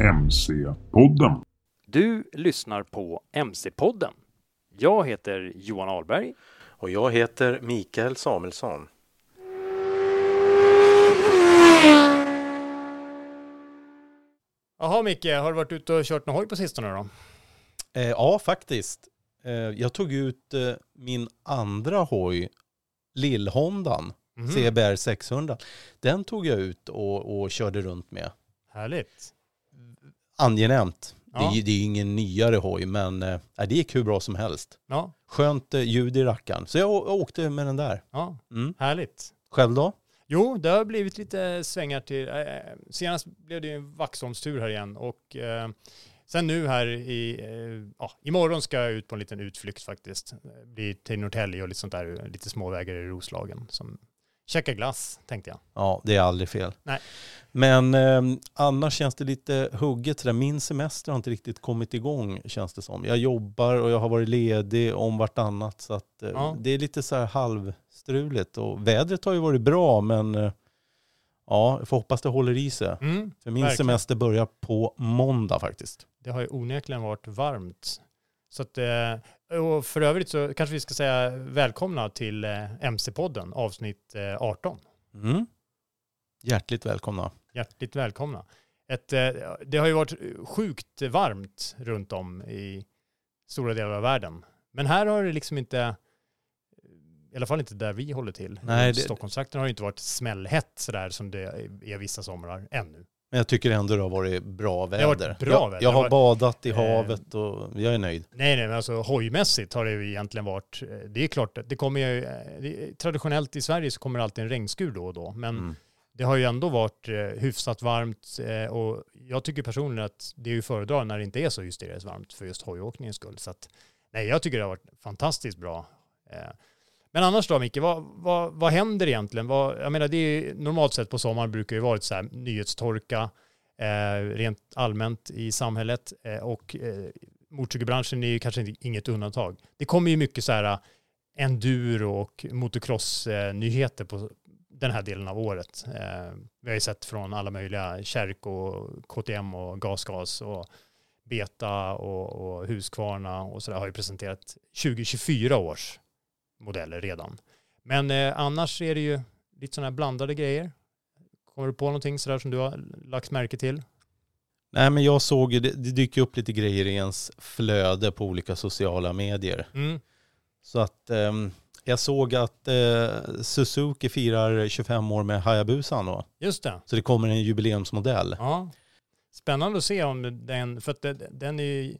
MC-podden. Du lyssnar på MC-podden. Jag heter Johan Ahlberg. Och jag heter Mikael Samuelsson. Jaha Micke, har du varit ute och kört någon hoj på sistone då? Eh, ja, faktiskt. Eh, jag tog ut eh, min andra hoj, Lillhondan, Mhm. CBR 600. Den tog jag ut och, och körde runt med. Härligt. Angenämt. Det, Ja. är, ju- det är ingen nyare hoj, men eh, det gick hur bra som helst. Ja, Skönt eh, ljud i rackaren. Så jag, jag åkte med den där. ja, Mm. härligt. Själv då? Jo, det har blivit lite svängar till. Eh, senast blev det ju en Vaxholmstur här igen och eh, sen nu här i, eh, ja, imorgon ska jag ut på en liten utflykt faktiskt. Det blir till Norrtälje och lite sånt där, lite småvägar i Roslagen. Som käka glass, tänkte jag. Ja, det är aldrig fel. Nej. Men eh, annars känns det lite hugget. sådär. Min semester har inte riktigt kommit igång känns det som. Jag jobbar och jag har varit ledig om vartannat. Så att, eh, Ja. det är lite så här halvstruligt. Och vädret har ju varit bra men eh, ja, jag får hoppas det håller i sig. Mm, För min verkligen. semester börjar på måndag faktiskt. Det har ju onekligen varit varmt. Så att, eh, och för övrigt så kanske vi ska säga välkomna till eh, MC-podden, avsnitt eh, 18. Mm. Hjärtligt välkomna. Hjärtligt välkomna. Ett, eh, det har ju varit sjukt varmt runt om i stora delar av världen. Men här har det liksom inte, i alla fall inte där vi håller till. Nej, det- Stockholmstrakten har det inte varit smällhett sådär som det är vissa somrar ännu. Men jag tycker ändå det har varit bra väder. har varit bra jag, väder. jag Det har badat i eh, havet och jag är nöjd. Nej, nej, men alltså hojmässigt har det ju egentligen varit, eh, det är klart, att det kommer ju, eh, traditionellt i Sverige så kommer det alltid en regnskur då och då, men Mm. det har ju ändå varit hyfsat varmt och jag tycker personligen att det är ju föredra när det inte är så hysteriskt varmt för just hojåkningens skull. Så att, nej, jag tycker det har varit fantastiskt bra. Men annars då Micke, vad, vad, vad händer egentligen? Vad, jag menar, det är, normalt sett på sommaren brukar det ju vara ett så här nyhetstorka eh, rent allmänt i samhället eh, och eh, motorcykelbranschen är ju kanske inte- inget undantag. Det kommer ju mycket så här eh, enduro och motocross-nyheter eh, på den här delen av året. Eh, vi har ju sett från alla möjliga kärk och KTM och Gasgas och Beta och, och Husqvarna och sådär har ju presenterat 2024 års modeller redan. Men eh, annars är det ju lite sådana här blandade grejer. Kommer du på någonting sådär som du har lagt märke till? Nej men jag såg ju, det, det dyker upp lite grejer i ens flöde på olika sociala medier. Mm. Så att ehm, jag såg att eh, Suzuki firar 25 år med Hayabusan då. Just det. Så det kommer en jubileumsmodell. Ja. Spännande att se om den, för att det- den är ju,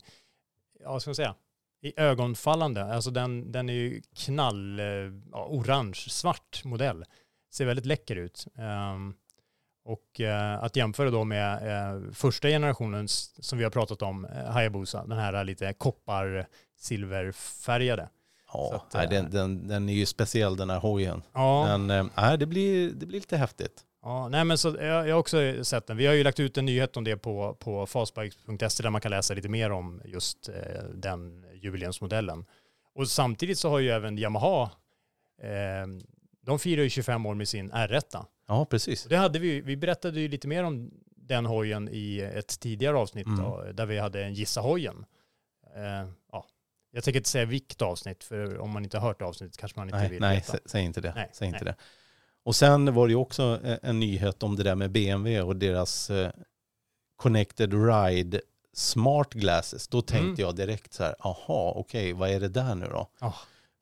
ja ska man säga, i ögonfallande. Alltså den, den är ju knall, eh, ja, orange, svart modell. Ser väldigt läcker ut. Ehm, och eh, att jämföra då med eh, första generationens, som vi har pratat om, Hayabusa, den här lite koppar silverfärgade. Ja, att, nej, den, den, den är ju speciell den här hojen. Ja, Men nej, det, blir, det blir lite häftigt. ja nej, men så, jag, jag har också sett den. Vi har ju lagt ut en nyhet om det på, på fastbikes.se där man kan läsa lite mer om just eh, den jubileumsmodellen. Och samtidigt så har ju även Yamaha, eh, de firar ju 25 år med sin R1. Ja, precis. Och Det hade vi, vi berättade ju lite mer om den hojen i ett tidigare avsnitt Mm. då, där vi hade en Gissa hojen. Eh, ja. Jag tänker inte säga vilket avsnitt, för om man inte har hört avsnittet kanske man inte Nej, vill nej veta. sä- säg inte det. Nej, säg inte nej. det. Och sen var det ju också eh, en nyhet om det där med BMW och deras eh, Connected Ride Smart Glasses. Då tänkte Mm. jag direkt så här, aha, okej, vad är det där nu då? Ja.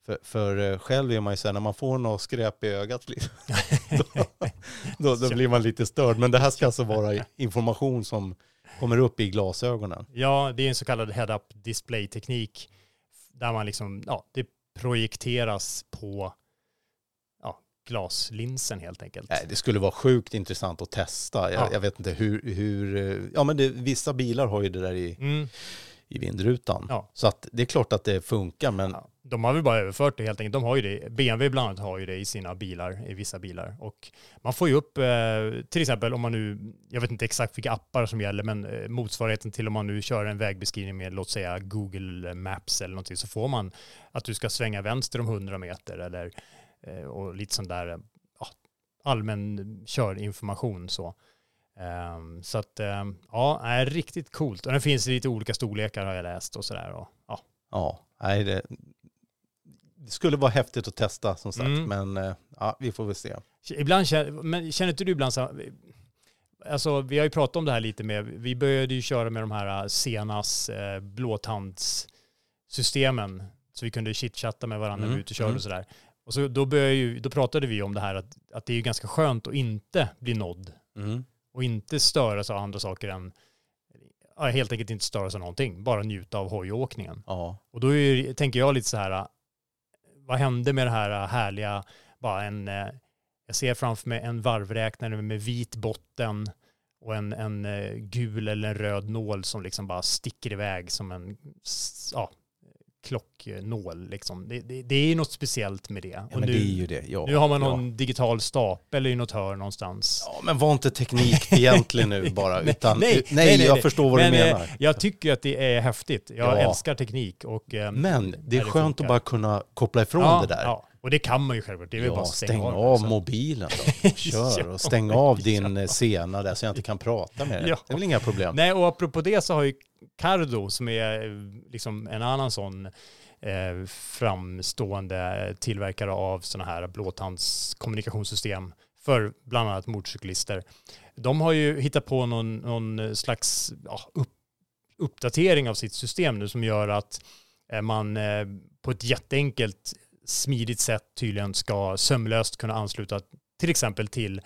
För, för eh, själv är man ju så här, när man får något skräp i ögat, då, då, då blir man lite störd. Men det här ska alltså vara information som kommer upp i glasögonen. Ja, det är en så kallad head-up display-teknik där man liksom, ja, det projekteras på glaslinsen helt enkelt. Nej, det skulle vara sjukt intressant att testa. Jag, Ja. jag vet inte hur, hur eh, ja men det, vissa bilar har ju det där i, Mm. i vindrutan. Ja. Så att det är klart att det funkar, men Ja, de har väl bara överfört det helt enkelt. De har ju det. BMW bland annat har ju det i sina bilar, i vissa bilar. Och man får ju upp, eh, till exempel om man nu, jag vet inte exakt vilka appar som gäller, men eh, motsvarigheten till om man nu kör en vägbeskrivning med, låt säga Google Maps eller någonting, så får man att du ska svänga vänster om 100 meter eller och lite sån där eh, ja, allmän körinformation så. Ehm, så att, ehm, ja, är riktigt coolt. Och den finns i lite olika storlekar har jag läst och sådär. Ja. ja, nej, det, det skulle vara häftigt att testa som sagt, Mm. men eh, ja, vi får väl se. Ibland känner, men känner inte du ibland så här, alltså vi har ju pratat om det här lite med, vi började ju köra med de här Senas eh, blåtandssystemen så vi kunde chitchatta med varandra när vi Mm, ute och körde mm. och sådär. Och så då, började ju, då pratade vi om det här att, att det är ju ganska skönt att inte bli nådd Mm. och inte störas av andra saker än, ja, helt enkelt inte störas av någonting, bara njuta av hojåkningen. Ja, Och då är, tänker jag lite så här, vad hände med det här härliga, bara en, eh, jag ser framför mig en varvräknare med vit botten och en, en eh, gul eller en röd nål som liksom bara sticker iväg som en ja, klocknål. Liksom. Det, det, det är ju något speciellt med det. ja Och nu, det är ju det. Ja, nu har man ja. någon digital stapel i något hörn någonstans. Ja, men var inte teknik egentligen nu bara, Nej, utan nej, nej, nej, nej, jag nej. förstår vad Men du eh, menar. jag tycker att det är häftigt. Jag Ja. älskar teknik. Och, eh, Men det är skönt funkar. att bara kunna koppla ifrån ja, det där. Ja, och det kan man ju självklart. Det är väl bara Ja, att stäng stänga av den. mobilen då kör och stäng av din eh, sena där så jag inte kan prata med dig. Ja. Det är väl inga problem. Nej, och apropå det så har ju Cardo, som är eh, liksom en annan sån eh, framstående tillverkare av sådana här blåtandskommunikationssystem för bland annat motorcyklister. De har ju hittat på någon, någon slags ja, upp, uppdatering av sitt system nu som gör att eh, man eh, på ett jätteenkelt, smidigt sätt tydligen ska sömlöst kunna ansluta till exempel till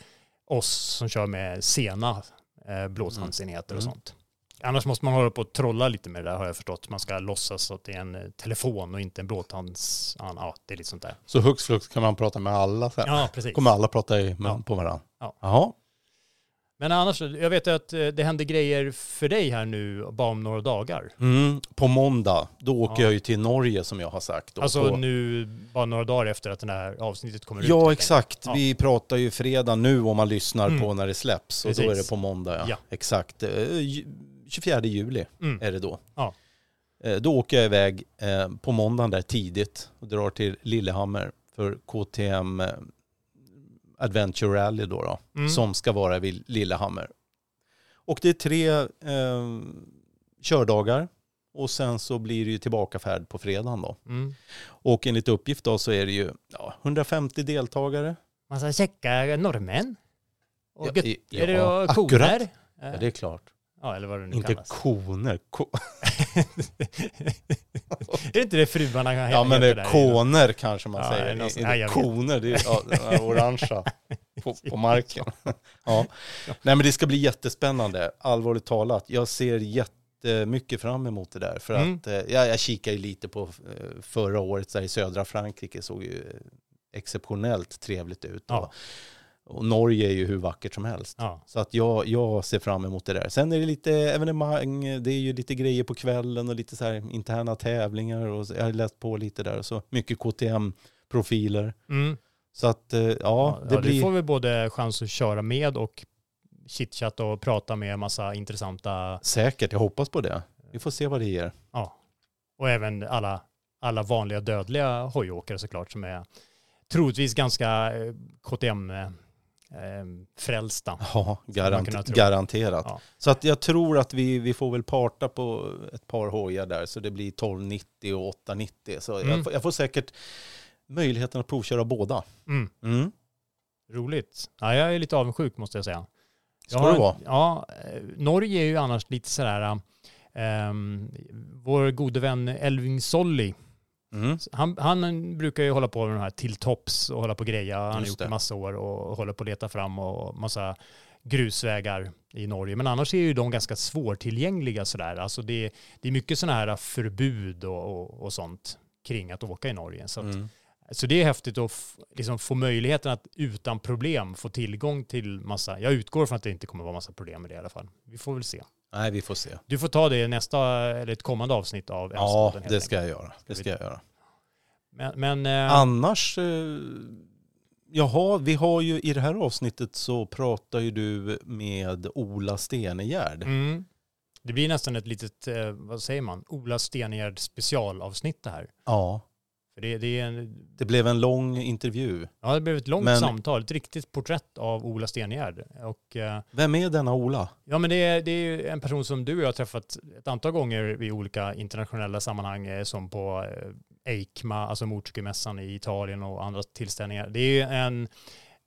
oss som kör med sena eh, blåtandsenheter och Mm. sånt. Annars måste man hålla på och trolla lite med det där har jag förstått. Man ska låtsas att det är en eh, telefon och inte en blåtands... Ja, ja, det är lite sånt där. Så hux flux kan man prata med alla sen. Ja, precis. Kommer alla prata i mun Ja. på varandra. Ja. Jaha. Men annars, jag vet att eh, det händer grejer för dig här nu bara om några dagar. Mm, på måndag, då åker Ja. jag ju till Norge som jag har sagt. Alltså på... nu, bara några dagar efter att det här avsnittet kommer ut. Ja, exakt. Ja. Vi pratar ju fredag nu om man lyssnar Mm. på när det släpps. Och då är Precis. det på måndag, ja. Ja. Exakt. Eh, ju- 24 juli Mm. är det då. Ja. Eh, Då åker jag iväg eh, på måndagen där tidigt och drar till Lillehammer för KTM eh, Adventure Rally då, då Mm. som ska vara vid Lillehammer. Och det är tre eh, kördagar och sen så blir det ju tillbakafärd på fredagen då. Mm. Och enligt uppgift då så är det ju ja, 150 deltagare. Man ska checka norrmän. Och Ja, i- ja, koner? akkurat. Ja, det är klart. Ja, eller vad det nu Inte kallas. koner. Ko är det inte det fruarna kan ja men det är där? koner kanske man Ja, säger. någon det nej, koner, det är ja, orangea på, på marken. ja. Nej men det ska bli jättespännande, allvarligt talat. Jag ser jättemycket fram emot det där. För Mm. att eh, jag, jag kikar ju lite på eh, förra året så här, i södra Frankrike, såg ju eh, exceptionellt trevligt ut. Ja. Och Och Norge är ju hur vackert som helst. Ja. Så att jag, jag ser fram emot det där. Sen är det lite evenemang, det är ju lite grejer på kvällen och lite så här interna tävlingar och jag har läst på lite där. Så mycket KTM-profiler. Mm. Så att eh, ja, Ja, det ja, blir... Du får väl både chans att köra med och chitchatta och prata med massa intressanta, Säkert, jag hoppas på det. Vi får se vad det ger. ja, och även alla, alla vanliga dödliga hojåkare såklart som är troligtvis ganska eh, KTM eh, frälsta. Ja, garant, garanterat. Ja. Så att jag tror att vi, vi får väl parta på ett par hojar där så det blir 1290 och 890. Så Mm. jag, får, jag får säkert möjligheten att provköra båda. Mm, Mm. roligt. Ja, jag är lite avundsjuk måste jag säga. Ska Jag det vara? Ja, eh, Norge är ju annars lite sådär, um, vår gode vän Elving Solli, Mm. han, han brukar ju hålla på med de här till tops och hålla på greja. Han har gjort det. massa år och håller på att leta fram och massa grusvägar i Norge. Men annars är ju de ganska svårtillgängliga sådär. Alltså det, det är mycket sådana här förbud och, och, och sånt kring att åka i Norge. Så, att, Mm. så det är häftigt att liksom få möjligheten att utan problem få tillgång till massa. Jag utgår från att det inte kommer vara massa problem med det i alla fall. Vi får väl se. Nej, vi får se. Du får ta det i nästa, eller ett kommande avsnitt av Ja, det ska jag göra. Det ska jag göra. Men, men eh, Annars, eh, jaha, vi har ju i det här avsnittet så pratar ju du med Ola Stenegärd. Mm. Det blir nästan ett litet, eh, vad säger man, Ola Stenegärd specialavsnitt det här. Ja, För det, det, är en, det blev en lång intervju. ja, det blev ett långt Men- samtal, ett riktigt porträtt av Ola Stenegärd. Och, eh, Vem är denna Ola? ja, men det är, det är en person som du och jag har träffat ett antal gånger i olika internationella sammanhang, eh, som på eh, EICMA, alltså motorcykelmässan i Italien och andra tillställningar. Det är en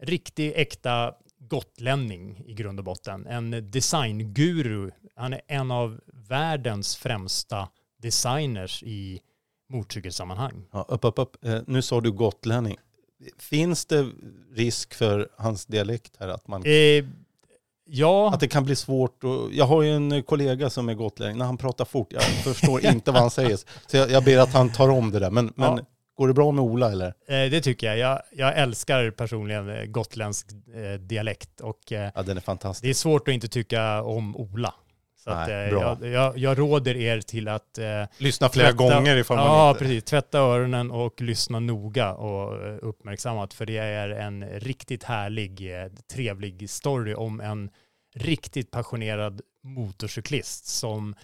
riktig äkta gotlänning i grund och botten. En designguru. Han är en av världens främsta designers i motorcykelsammanhang. Ja, upp, upp, upp. Eh, nu sa du gotlänning. Finns det risk för hans dialekt här? Att, man, Eh, ja, att det kan bli svårt? Och, jag har ju en kollega som är gotlänning. När han pratar fort, jag förstår inte vad han säger. Så jag, jag ber att han tar om det där. Men, men Ja. går det bra med Ola eller? eh, det tycker jag. jag. Jag älskar personligen eh, gotländsk eh, dialekt och eh, Ja, den är fantastisk. det är svårt att inte tycka om Ola. Så att, Nej, eh, bra. jag, jag, jag råder er till att eh, Lyssna flera Tvätta- gånger ifall man Ja, inte... precis. Tvätta öronen och lyssna noga och eh, uppmärksammat. För det är en riktigt härlig, eh, trevlig story om en riktigt passionerad motorcyklist som,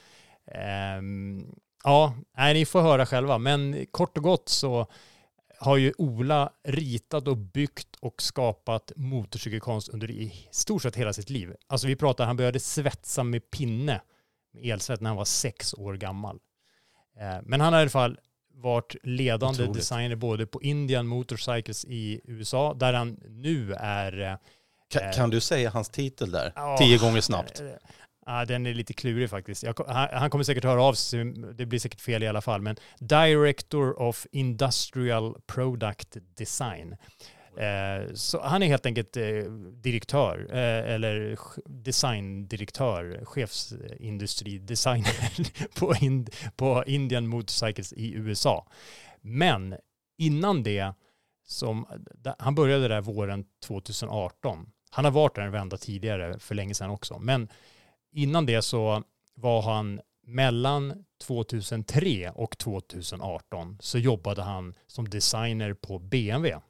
ehm, ja, nej, ni får höra själva. Men kort och gott så har ju Ola ritat och byggt och skapat motorcykelkonst under i stort sett hela sitt liv. Alltså vi pratar, han började svetsa med pinne, med elsvett, när han var sex år gammal. Eh, Men han har i alla fall varit ledande Otroligt. designer både på Indian Motorcycles i USA, där han nu är... eh, Kan, kan du säga hans titel där? ja, Tio gånger snabbt. eh, Ja, den är lite klurig faktiskt. Jag, han, han kommer säkert höra av sig, det blir säkert fel i alla fall, men Director of Industrial Product Design. Eh, så han är helt enkelt eh, direktör, eh, eller designdirektör, chefsindustridesigner på, in, på Indian Motorcycles i USA. Men innan det, som, han började där våren 2018. Han har varit där en vända tidigare för länge sedan också. Men innan det så var han mellan 2003 och 2018 så jobbade han som designer på BMW.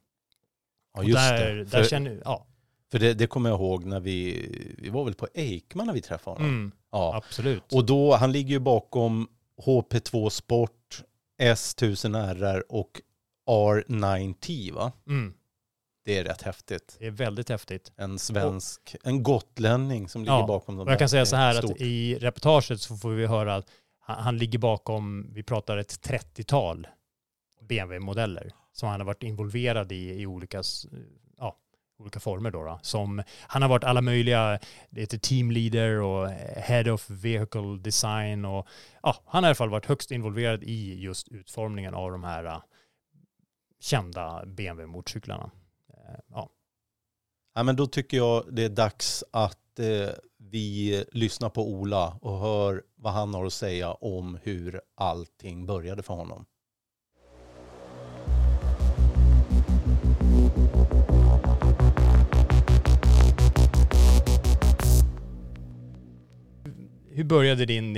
Ja, Och just där, det. Där För, känner, ja, för det, det kommer jag ihåg när vi, vi var väl på Eikman när vi träffade honom. mm, Ja. absolut. Och då, han ligger ju bakom HP2 Sport, S1000RR och R9T va? Mm, Det är rätt häftigt. det är väldigt häftigt. En svensk, en gotlänning som ligger Ja, bakom de Och jag kan säga så är här stort. att i reportaget så får vi höra att han, han ligger bakom, vi pratar ett 30-tal BMW-modeller som han har varit involverad i i olika, ja, olika former. Då, då. Som, han har varit alla möjliga, det heter team leader och head of vehicle design och ja, han har i alla fall varit högst involverad i just utformningen av de här uh, kända BMW-motorcyklarna. Uh, eh, Ja. Ja, men då tycker jag det är dags att eh, vi lyssnar på Ola och hör vad han har att säga om hur allting började för honom. Började din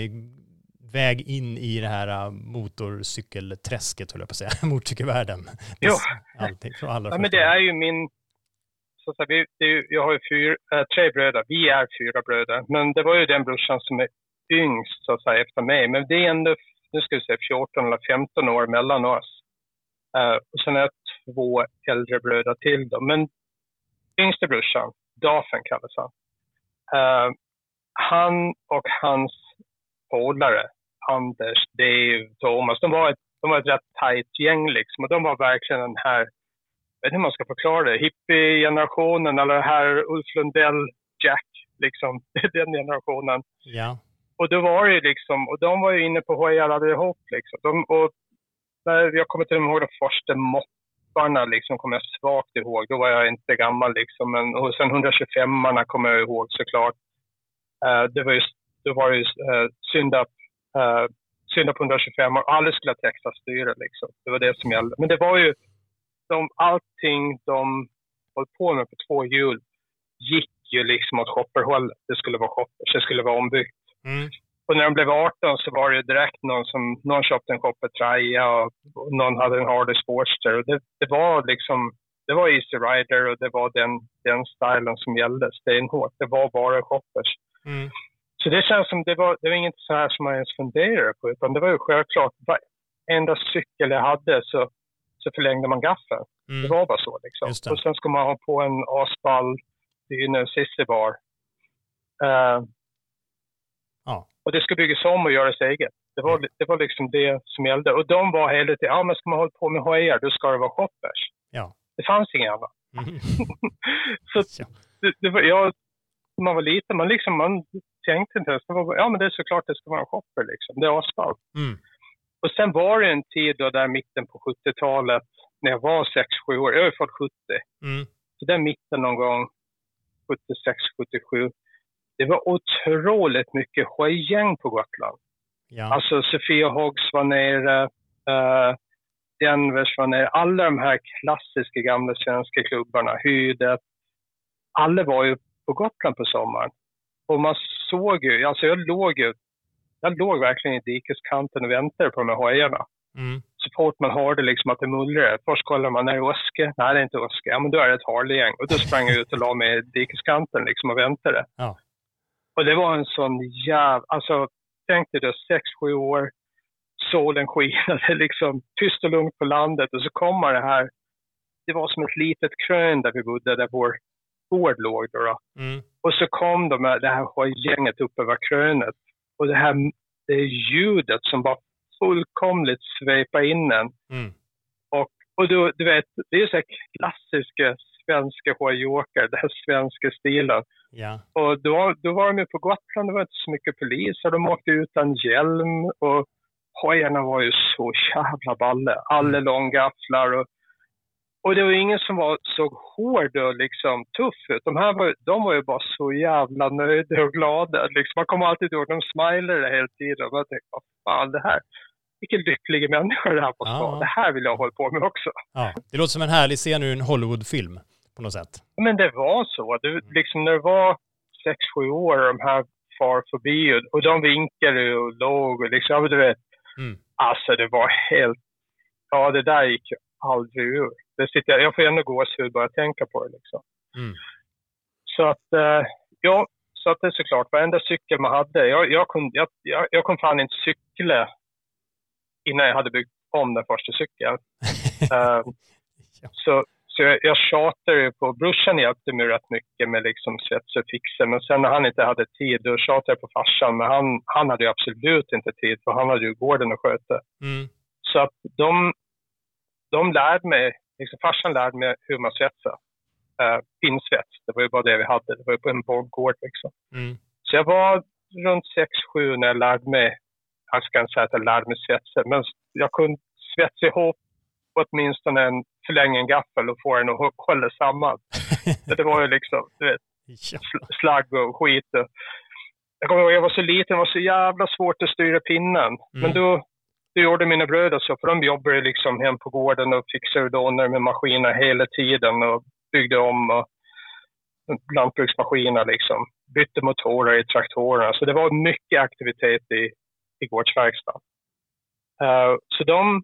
väg in i det här äh, motorcykelträsket, höll jag på att säga, motorcykelvärlden? Jo. Allting, från allra Ja, men det är ju min... Så att säga, vi, det jag har ju fyra, äh, tre bröder. Vi är fyra bröder. Men det var ju den brorsan som är yngst så att säga efter mig. Men det är ändå, nu ska vi säga 14 eller 15 år mellan oss. Eh, och sen är jag två äldre bröder till då. Men yngste brorsan, Dafen kallas han. Eh, han och hans polare, Anders, Dave, Thomas, de var ett, de var ett rätt tajt gäng liksom. Och de var verkligen den här jag vet inte hur man ska förklara det, hippie-generationen eller här Ulf Lundell, Jack, liksom, den generationen. Ja. Och då var det liksom, och de var ju inne på hojar allihop liksom. De, och när jag kommer till ihåg de första mopparna liksom, kommer jag svagt ihåg. Då var jag inte gammal liksom. Men, och sen 125arna kommer jag ihåg såklart. Eh, det var ju, då var det ju uh, synda, uh, synda på 125 och alla skulle ha Texas-styre liksom. Det var det som gällde. Men det var ju, de, allting de höll på med på två hjul gick ju liksom åt shopperhållet. Det skulle vara shoppers, det skulle vara ombyggt. Mm. Och när de blev 18 så var det direkt någon som, någon köpte en och, och någon hade en Harley Sportster. Och det, det var liksom, det var Easy Rider och det var den, den stilen som gällde stenhårt. Det var bara shoppers. Mm. Så det känns som det var, det var inget så här som man ens funderade på utan det var ju självklart, varenda cykel jag hade så, så förlängde man gaffeln. Mm. Det var bara så liksom. Och sen ska man ha på en asball, dyne, sissebar. Uh, Ja. och det ska byggas om och göras eget. Det var, det var liksom det som gällde. Och de var hela tiden, ja men ska man hålla på med hojar, då ska det vara shoppers. Ja. Det fanns inget annat. Mm. Så Ja. det, det var, jag, man var liten, man, liksom, man tänkte inte ens, ja men det är såklart det ska vara en shopper liksom. Det är asfalt. Mm. Och sen var det en tid då där mitten på 70-talet, när jag var 6-7 år, jag är född 70, Mm. så där mitten någon gång, 76, 77, det var otroligt mycket hojgäng på Gotland. Ja. Alltså Sofia Hoggs var nere, uh, Denvers var nere, alla de här klassiska gamla svenska klubbarna, Hydet, alla var ju på Gotland på sommaren. Och man såg ju, alltså jag låg ju, jag låg verkligen i dikeskanten och väntade på de här hojarna. Mm. Så fort man hörde liksom att det mullrade, först kollar man, är det Oske? Nej, det är inte Oske. Ja, men då är det ett Harley-gäng. Och då sprang jag ut och la mig i dikeskanten liksom och väntade. Ja. Och det var en sån jävla, alltså tänk dig då sex, sju år, solen skinade liksom, tyst och lugnt på landet och så kommer det här, det var som ett litet krön där vi bodde, där vår gård låg då. då. Mm. Och så kom de här, det här gänget upp över krönet. Och det här det ljudet som bara fullkomligt svepade in en. Mm. Och, och du, du vet, det är så här klassiska svenska hojåkare, den här svenska stilen. Ja. Och då, då var de ju på Gotland, det var inte så mycket poliser, de åkte utan hjälm och hojarna var ju så jävla balle. Alla långgafflar och, och det var ingen som var, såg hård och liksom tuff ut. De här var, de var ju bara så jävla nöjda och glada. Liksom, man kommer alltid ihåg, de smilade hela tiden. Och jag tänkte, vad fan det här, vilken lycklig människa det här måste Ja. vara. Det här vill jag hålla på med också. ja. Det låter som en härlig scen ur en Hollywoodfilm på något sätt. Men det var så. Det, liksom när det var sex, sju år och de här far förbi och, och de vinkade och låg och liksom, du vet. Mm. Alltså det var helt, ja det där gick ju aldrig ur. Det sitter, jag- jag får ändå gåshud bara jag tänka på det liksom. Mm. Så att, eh, ja, så att det är såklart, varenda cykel man hade, jag, jag, kunde, jag, jag, jag kunde fan inte cykla innan jag hade byggt om den första cykeln. Ja. så så jag, jag tjatade ju på, brorsan hjälpte mig rätt mycket med liksom svets och fixa, men sen när han inte hade tid då tjatade jag på farsan, men han, han hade ju absolut inte tid för han hade ju gården att sköta. Mm. Så att de, de lärde mig, liksom farsan lärde mig hur man svetsar. Uh, pinsvets, det var ju bara det vi hade, det var ju på en borggård liksom. Mm. Så jag var runt 6-7 när jag lärde mig, jag ska inte säga att jag lärde mig svetsa, men jag kunde svetsa ihop åtminstone en förlänga en gaffel och få den att hå- hålla samman. Det var ju liksom, du vet, slagg och skit. Och jag kommer ihåg, jag var så liten, det var så jävla svårt att styra pinnen. Men då, då gjorde mina bröder så, för de jobbade liksom hem på gården och fixade donor med maskiner hela tiden och byggde om och lantbruksmaskiner liksom. bytte motorer i traktorerna. Så det var mycket aktivitet i, i gårdsverkstaden. Uh, så de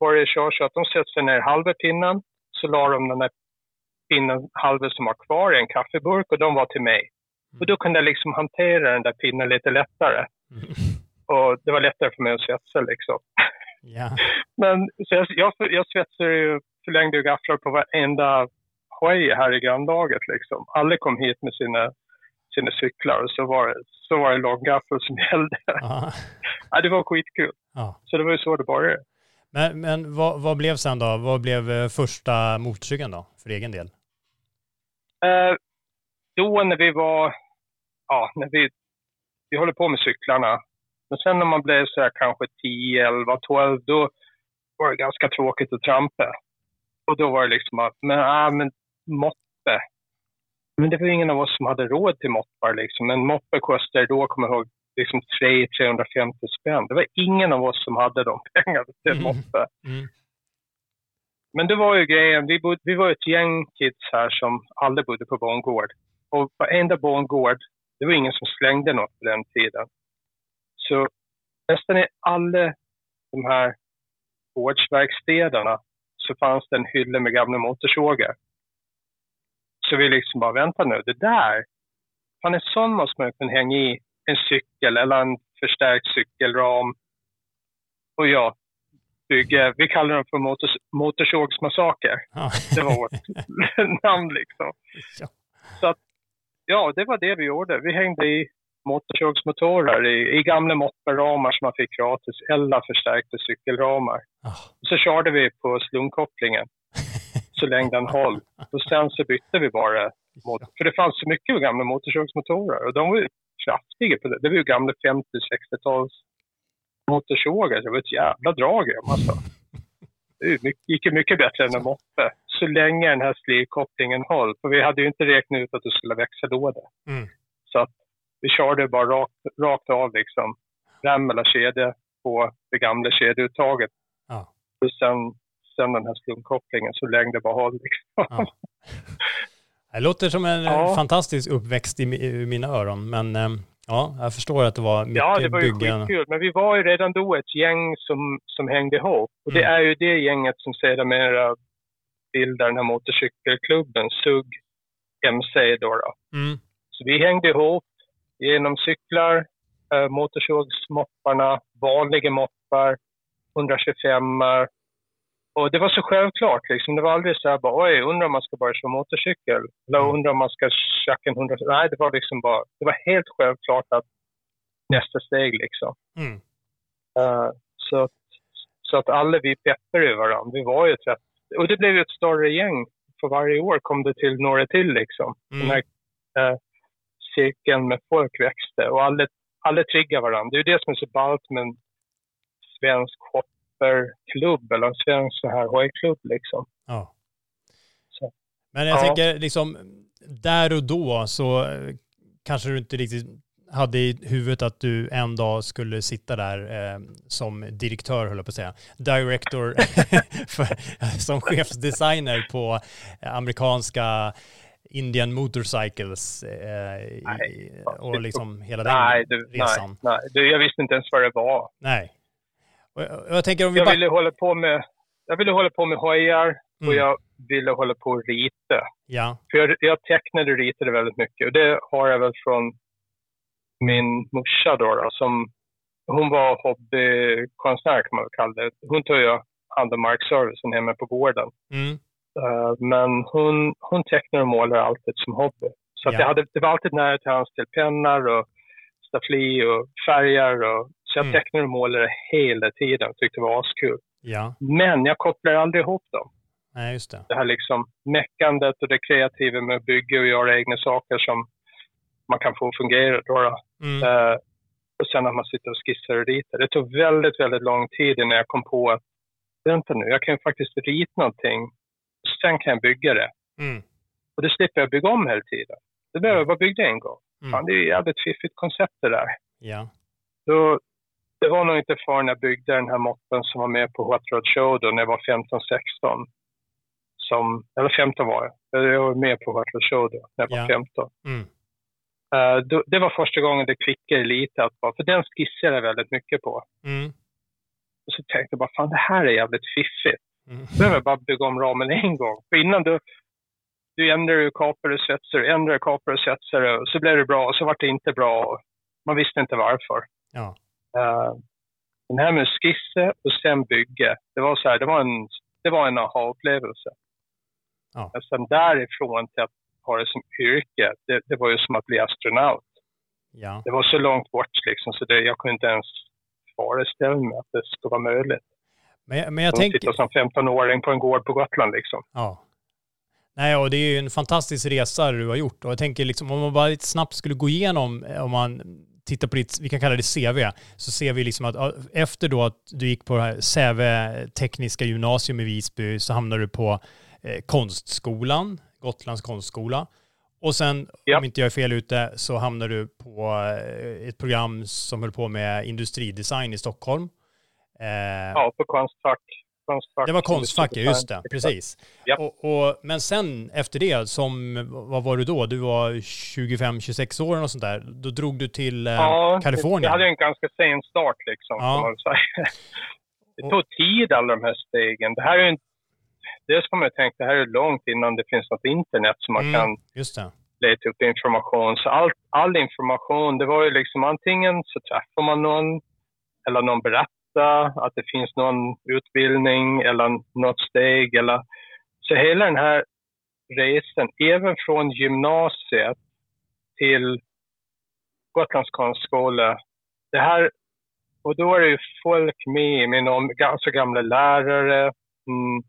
började köra så att de sätter sig ner halva pinnen, så la de den där pinnen halva som var kvar i en kaffeburk och de var till mig. Och då kunde jag liksom hantera den där pinnen lite lättare. Mm. Och det var lättare för mig att svetsa liksom. Ja. Men så jag, jag, jag svetsade ju, förlängde ju gafflar på varenda hoj här i grannlaget liksom. Alla kom hit med sina, sina cyklar och så var det, så var det långgaffel som gällde. ja, det var skitkul. Ja. Så det var ju så det började. Men, men vad, vad blev sen då? Vad blev eh, första motorcykeln då, för egen del? Eh, då när vi var, ja, när vi, vi håller på med cyklarna. Men sen när man blev så här kanske 10, 11, 12, då var det ganska tråkigt att trampa. Och då var det liksom att, men, ah, men moppe. Men det var ingen av oss som hade råd till moppar liksom. En moppe kostade då, kommer jag ihåg, liksom 300-350 spänn. Det var ingen av oss som hade de pengarna till en mm. moppe. Mm. Men det var ju grejen, vi, bod, vi var ett gäng kids här som alla bodde på bondgård. Och varenda bondgård, det var ingen som slängde något på den tiden. Så nästan i alla de här gårdsverkstäderna så fanns det en hylla med gamla motorsågar. Så vi liksom bara, vänta nu, det där, fan en sån måste man kunna hänga i en cykel eller en förstärkt cykelram. Och ja, bygga, vi kallar dem för motors, motorsågsmassaker. Ja. Det var vårt namn liksom. Ja. Så att, ja, det var det vi gjorde. Vi hängde i motorsågsmotorer i, i gamla mopperamar som man fick gratis eller förstärkta cykelramar. Oh. Så körde vi på slungkopplingen så länge den höll. Och sen så bytte vi bara. Mot, för det fanns så mycket gamla motorsågsmotorer och de var ju kraftiga på det. Det var ju gamla 50-60-tals motorsågar. Det var ett jävla drag i dem alltså. Det gick mycket bättre än en moppe. Så länge den här slivkopplingen höll. För vi hade ju inte räknat ut att det skulle växa låda. Mm. Så att vi körde bara rakt, rakt av liksom. Rem eller kedja på det gamla kedjeuttaget. Ja. Och sen, sen den här slumkopplingen så länge det bara höll liksom. Ja. Det låter som en ja. fantastisk uppväxt i, i mina öron, men ehm, Ja, jag förstår att det var mycket Ja, det var ju byggen. skitkul. Men vi var ju redan då ett gäng som, som hängde ihop. Och det mm. är ju det gänget som sedermera bildar den här motorcykelklubben, SUG MC då. då. Mm. Så vi hängde ihop genom cyklar, eh, motorsågsmopparna, vanliga moppar, 125 och det var så självklart liksom. Det var aldrig så här bara, oj, undrar om man ska börja köra motorcykel. Eller mm. undrar om man ska tjacka en 100... Nej, det var liksom bara, det var helt självklart att nästa steg liksom. Mm. Uh, så, att, så att alla vi peppade varandra. Vi var ju ett rätt, och det blev ju ett större gäng. För varje år kom det till några till liksom. Mm. Den här uh, cirkeln med folk växte och alla, alla triggade varandra. Det är ju det som är så ballt med en svensk hop klubb eller en svensk så här hojklubb liksom. Ja. Så. Men jag ja. tänker liksom, där och då så eh, kanske du inte riktigt hade i huvudet att du en dag skulle sitta där eh, som direktör, höll jag på att säga, director, för, som chefsdesigner på amerikanska Indian Motorcycles eh, nej, och liksom hela den nej, du, resan. Nej, nej. Du, jag visste inte ens vad det var. Nej. Jag, tänker om vi jag ville hålla på med, jag ville hålla på med hojar mm. och jag ville hålla på och rita. Ja. För jag, jag tecknade och ritade väldigt mycket och det har jag väl från min morsa då, då som hon var hobbykonstnär kan man väl kalla det. Hon tog ju hand om markservicen hemma på gården. Mm. Uh, men hon, hon tecknar och målar alltid som hobby. Så ja. jag hade, det var alltid nära till hands till pennor och staffli och färger och så jag mm. tecknade och målade hela tiden tyckte det var askul. Ja. Men jag kopplar aldrig ihop dem. Nej, just det. Det här liksom meckandet och det kreativa med att bygga och göra egna saker som man kan få fungera. Då, då. Mm. Uh, och sen att man sitter och skissar och ritar. Det tog väldigt, väldigt lång tid innan jag kom på att vänta nu, jag kan ju faktiskt rita någonting. Sen kan jag bygga det. Mm. Och det slipper jag bygga om hela tiden. Det behöver jag bara bygga en gång. Mm. Fan, det är ju jävligt fiffigt koncept det där. Ja. Då, det var nog inte förrän jag byggde den här moppen som var med på Hot Rod Show då när jag var 15-16. Som, eller 15 var jag. Jag var med på Hot Rod Show då när jag var ja. 15. Mm. Eh, då, det var första gången det klickade lite, att, bara- för den skissade jag väldigt mycket på. Mm. Och så tänkte jag bara, fan det här är jävligt fiffigt. Mm. Då behöver bara bygga om ramen en gång. För innan du, du ändrar ju kapar och svetsar, ändrar kapar och svetsar och så blev det bra och så var det inte bra. Och man visste inte varför. Ja. Eh, den här med skisse och sen bygge, det var så här, det var en, det var en aha-upplevelse. Ja. Men sen därifrån till att ha det som yrke, det, det var ju som att bli astronaut. Ja. Det var så långt bort liksom, så det, jag kunde inte ens föreställa mig att det skulle vara möjligt. Men, men jag tänker... sitta som 15-åring på en gård på Gotland liksom. Ja. Nej, och det är ju en fantastisk resa du har gjort. Och jag tänker liksom, om man bara lite snabbt skulle gå igenom, eh, om man tittar på ditt, vi kan kalla det CV, så ser vi liksom att efter då att du gick på det här Säve tekniska gymnasium i Visby så hamnade du på eh, konstskolan, Gotlands konstskola. Och sen, Ja. om inte jag är fel ute, så hamnade du på eh, ett program som höll på med industridesign i Stockholm. Eh, Ja, på Konstfack. konstfack det var Konstfack, just det. Precis. Ja. Och, och, men sen efter det, som, vad var du då? Du var 25-26 år och sånt där. Då drog du till eh, Ja, Kalifornien. Jag hade en ganska sen start liksom, Ja. Det tog tid alla de här stegen. Det här är ju inte... Dels man ju tänka, det här är långt innan det finns något internet som man Mm, kan leta upp information. Så all, all information, det var ju liksom antingen så träffar man någon eller någon berättar att det finns någon utbildning eller något steg. Eller, så hela den här resan, även från gymnasiet till Gotlands konstskola, det här, och då är det ju folk med, med någon ganska gamla lärare, mm,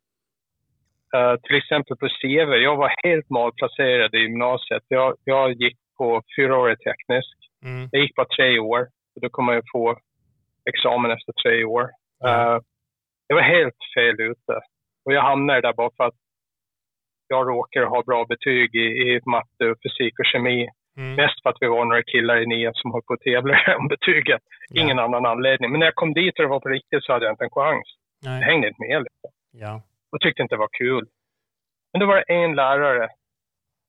Eh, till exempel på CV, jag var helt malplacerad i gymnasiet. Jag, jag gick på fyraårig teknisk. Mm. Jag gick bara tre år. Och då kommer ju få examen efter tre år. Eh, jag var helt fel ute. Och jag hamnade där bara för att jag råkade ha bra betyg i, i matte, och fysik och kemi. Mm. Mest för att vi var några killar i nian som höll på att tävla om betyget. Ingen annan anledning. Men när jag kom dit och det var på riktigt så hade jag inte en chans. Jag hängde inte med. Liksom Ja. och tyckte inte det var kul. Men då var det en lärare,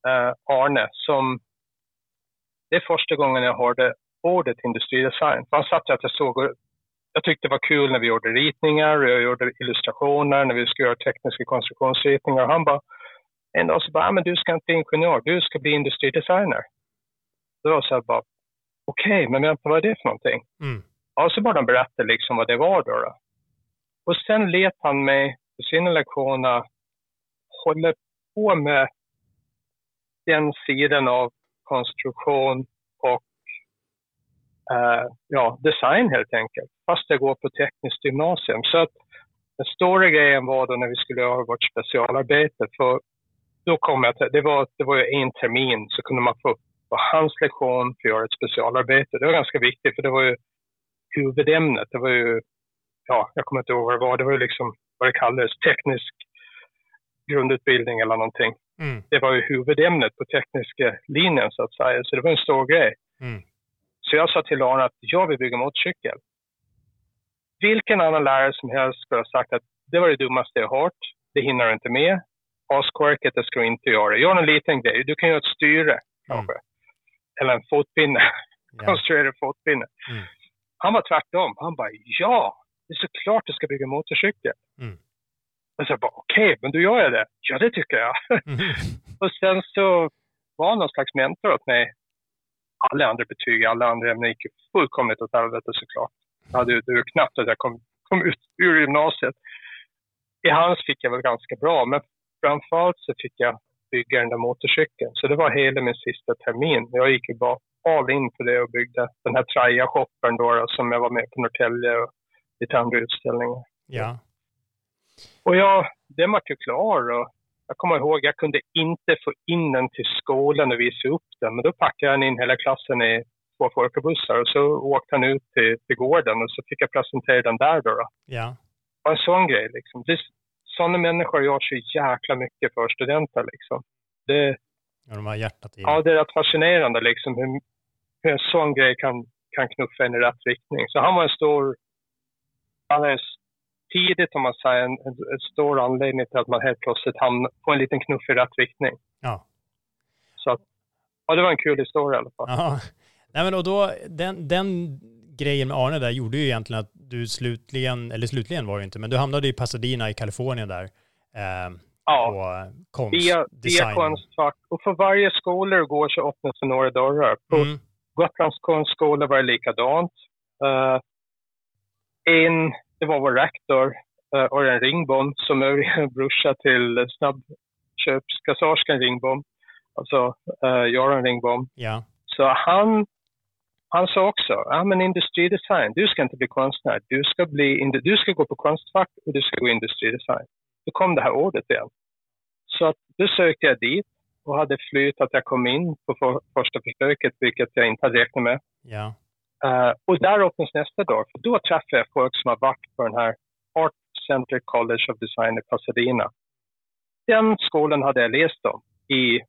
eh, Arne, som... Det är första gången jag hörde ordet industridesign. Han satt att jag såg... Jag tyckte det var kul när vi gjorde ritningar jag gjorde illustrationer, när vi skulle göra tekniska konstruktionsritningar. Han bara... En dag så bara, ah, men du ska inte bli ingenjör, du ska bli industridesigner. Då var jag så här bara, okej, men vänta, vad är det för någonting? Mm. Ja, så bara de berättade liksom vad det var då. då. Och sen lät han mig på sina lektioner hålla på med den sidan av konstruktion ja, design helt enkelt. Fast jag går på tekniskt gymnasium. Så att den stora grejen var då när vi skulle göra vårt specialarbete. För då kom jag till, det var, det var ju en termin så kunde man få på hans lektion för att göra ett specialarbete. Det var ganska viktigt för det var ju huvudämnet. Det var ju, ja, jag kommer inte ihåg vad det var. Det var ju liksom vad det kallades, teknisk grundutbildning eller någonting. Mm. Det var ju huvudämnet på tekniska linjen så att säga. Så det var en stor grej. Mm. Så jag sa till Arne att jag vill bygga motorcykel. Vilken annan lärare som helst skulle ha sagt att det var det dummaste jag hört. Det hinner du inte med. Askorket, det ska du inte göra. Gör en liten grej. Du kan göra ett styre kanske. Eller en fotpinne. Ja. Konstruera en fotpinne. Mm. Han var tvärtom. Han bara, ja, det är såklart du ska bygga motorcykel. Mm. Och så bara, okej, men då gör jag det. Ja, det tycker jag. Mm. och sen så var han någon slags mentor åt mig. Alla andra betyg, alla andra ämnen gick fullkomligt åt helvete såklart. Jag hade ju knappt att jag kom, kom ut ur gymnasiet. I hans fick jag väl ganska bra, men framförallt så fick jag bygga den där motorcykeln. Så det var hela min sista termin. Jag gick ju bara all in för det och byggde den här Traja-shoppen då, då som jag var med på Norrtälje och lite andra utställningar. Ja. Och jag, den var ju klar och jag kommer ihåg, jag kunde inte få in den till skolan och visa upp den. Men då packade han in hela klassen i två folkbussar och så åkte han ut till, till gården och så fick jag presentera den där då. då. Ja. Och en sån grej liksom. Sådana människor gör så jäkla mycket för studenter liksom. Det, Ja, de har hjärtat i. ja, det är rätt fascinerande liksom hur, hur en sån grej kan, kan knuffa en i rätt riktning. Så han var en stor, han är tidigt om man säger, en, en, stor anledning till att man helt plötsligt hamnar på en liten knuff i rätt riktning. Ja. Så att ja, det var en kul historia i alla fall. Ja. Nej, men och då, den, den grejen med Arne där gjorde ju egentligen att du slutligen, eller slutligen var det inte, men du hamnade i Pasadena i Kalifornien där. Eh, Ja, på konst, via, via. Konstfack. Och för varje skola du går så öppnas det några dörrar. På Mm. Gotlands konstskola var det likadant. Uh, en, det var vår rektor, Örjan Ringbom, som är brorsa till snabbköpskassörskan Ringbom. Alltså uh, Göran Ringbom. Ja. Så han, han sa också, ja men industridesign, du ska inte bli konstnär. Du ska, bli, du ska gå på Konstfack och du ska gå industridesign. Då kom det här ordet igen. Så att, då sökte jag dit och hade flyt att jag kom in på för, första försöket, vilket jag inte hade räknat med. Ja. Eh, och där öppnas nästa dörr, för då träffade jag folk som har varit på den här Art Center College of Design i Pasadena. Den skolan hade jag läst om i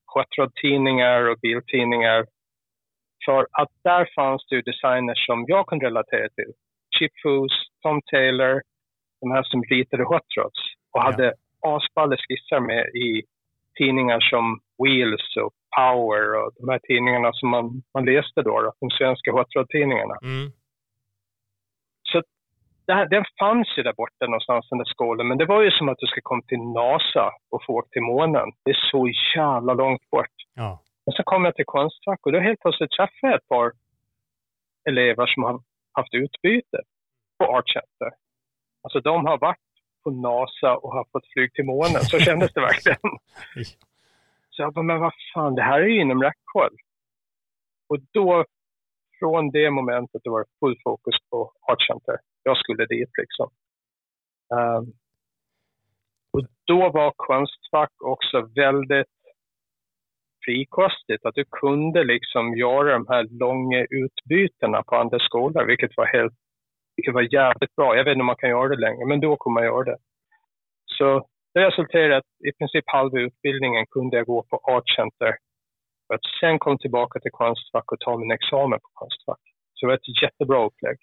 tidningar och biltidningar. För att där fanns det designers som jag kunde relatera till. Chip Foose, Tom Taylor, de här som ritade hot rods och Ja. hade asballa skisser med i tidningar som Wheels och Power och de här tidningarna som man, man läste då, då de svenska hot rod-tidningarna. Mm. Så det här, den fanns ju där borta någonstans, den där skolan, men det var ju som att du ska komma till NASA och få åka till månen. Det är så jävla långt bort. Ja. Men så kom jag till Konstfack och då helt plötsligt träffade jag ett par elever som har haft utbyte på Art Center. Alltså de har varit på NASA och har fått flyg till månen. Så kändes det verkligen. Så jag bara, men vad fan, det här är ju inom räckhåll. Och då, från det momentet, det var det full fokus på Art Center. Jag skulle dit liksom. Um, och då var Konstfack också väldigt frikostigt. Att du kunde liksom göra de här långa utbytena på andra skolor, vilket var helt vilket var jävligt bra. Jag vet inte om man kan göra det längre, men då kommer man göra det. Så det resulterade i att i princip halva utbildningen kunde jag gå på Art Center. För att sen kom tillbaka till Konstfack och ta min examen på Konstfack. Så det var ett jättebra upplägg.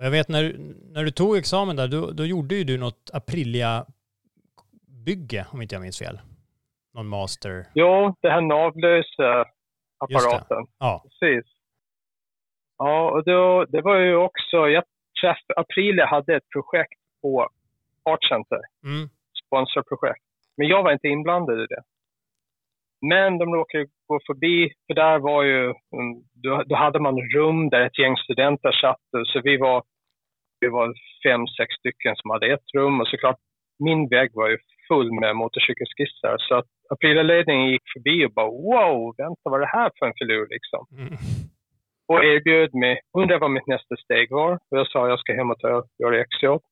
Jag vet när, när du tog examen där, då, då gjorde ju du något Aprilia-bygge, om inte jag minns fel. Någon master. Jo, det här navlösa apparaten. Ja. Precis. Ja, och då, det var ju också, jag träffade, Aprilia hade ett projekt på Art Center, Mm. Sponsorprojekt. Men jag var inte inblandad i det. Men de råkade gå förbi, för där var ju, då, då hade man rum där ett gäng studenter satt. Så vi var, vi var fem, sex stycken som hade ett rum. Och såklart, min vägg var ju full med motorcykelskissar. Så att Aprilia-ledningen gick förbi och bara wow, vänta vad är det här för en filur liksom. Mm. Och erbjöd mig, undrade vad mitt nästa steg var. Och jag sa jag ska hem och ta, göra exjobb.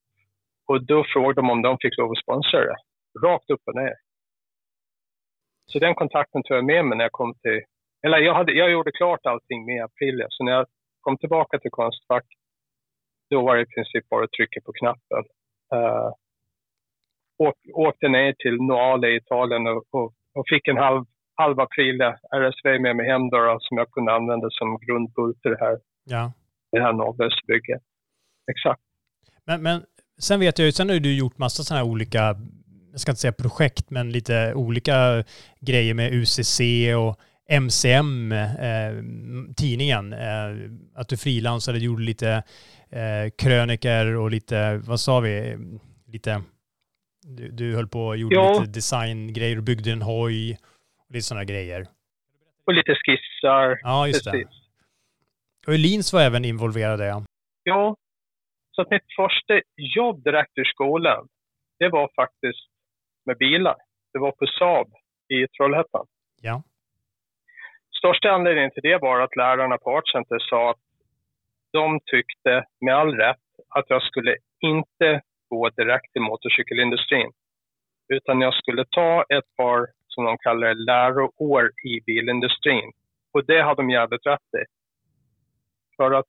Och då frågade de om de fick lov att sponsra det. Rakt upp och ner. Så den kontakten tog jag med mig när jag kom till, eller jag, hade, jag gjorde klart allting med Aprilia. Så när jag kom tillbaka till Konstfack, då var det i princip bara att trycka på knappen. Uh, åk, åkte ner till Noale i Italien och, och, och fick en halv, halv Aprilia RSV med mig hem då, som jag kunde använda som grundbult i det här, Ja. det här navlösbygget. Exakt. Men, men sen vet jag ju, sen har ju du gjort massa sådana här olika, jag ska inte säga projekt, men lite olika grejer med UCC och MCM, eh, tidningen. Eh, att du frilansade, gjorde lite eh, kröniker och lite, vad sa vi, lite, du, du höll på och gjorde Ja. lite designgrejer och byggde en hoj och lite sådana grejer. Och lite skissar. Ja, just det. Precis. Och Elins var även involverad i det. Ja, så att mitt första jobb direkt ur skolan, det var faktiskt med bilar. Det var på Saab i Trollhättan. Ja. Största anledningen till det var att lärarna på Art Center sa att de tyckte, med all rätt, att jag skulle inte gå direkt till motorcykelindustrin. Utan jag skulle ta ett par, som de kallar det, läroår i bilindustrin. Och det hade de jävligt rätt i. För att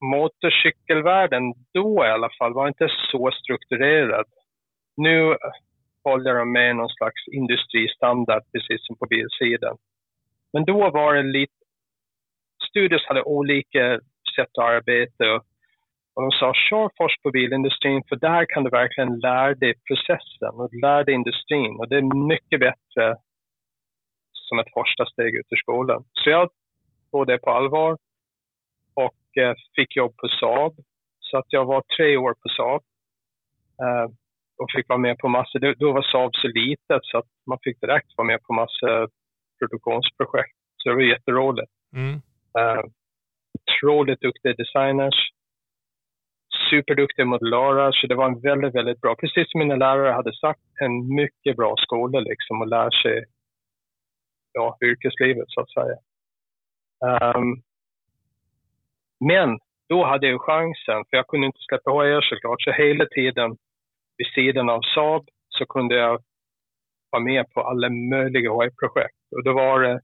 motorcykelvärlden då i alla fall var inte så strukturerad. Nu håller de med någon slags industristandard precis som på bilsidan. Men då var det lite... Studios hade olika sätt att arbeta och, de sa kör först på bilindustrin för där kan du verkligen lära dig processen och lära dig industrin och det är mycket bättre som ett första steg ut ur skolan. Så jag tog det på allvar fick jobb på Saab. Så att jag var tre år på Saab eh, och fick vara med på massor. Då var Saab så litet så att man fick direkt vara med på massor produktionsprojekt. Så det var jätteroligt. Mm. Uh, otroligt duktiga designers. Superduktiga modellarer, så det var en väldigt, väldigt bra, precis som mina lärare hade sagt, en mycket bra skola liksom att lära sig ja, yrkeslivet så att säga. Um, men då hade jag chansen, för jag kunde inte släppa HR såklart, så hela tiden vid sidan av Saab så kunde jag vara med på alla möjliga HR-projekt. Och då var det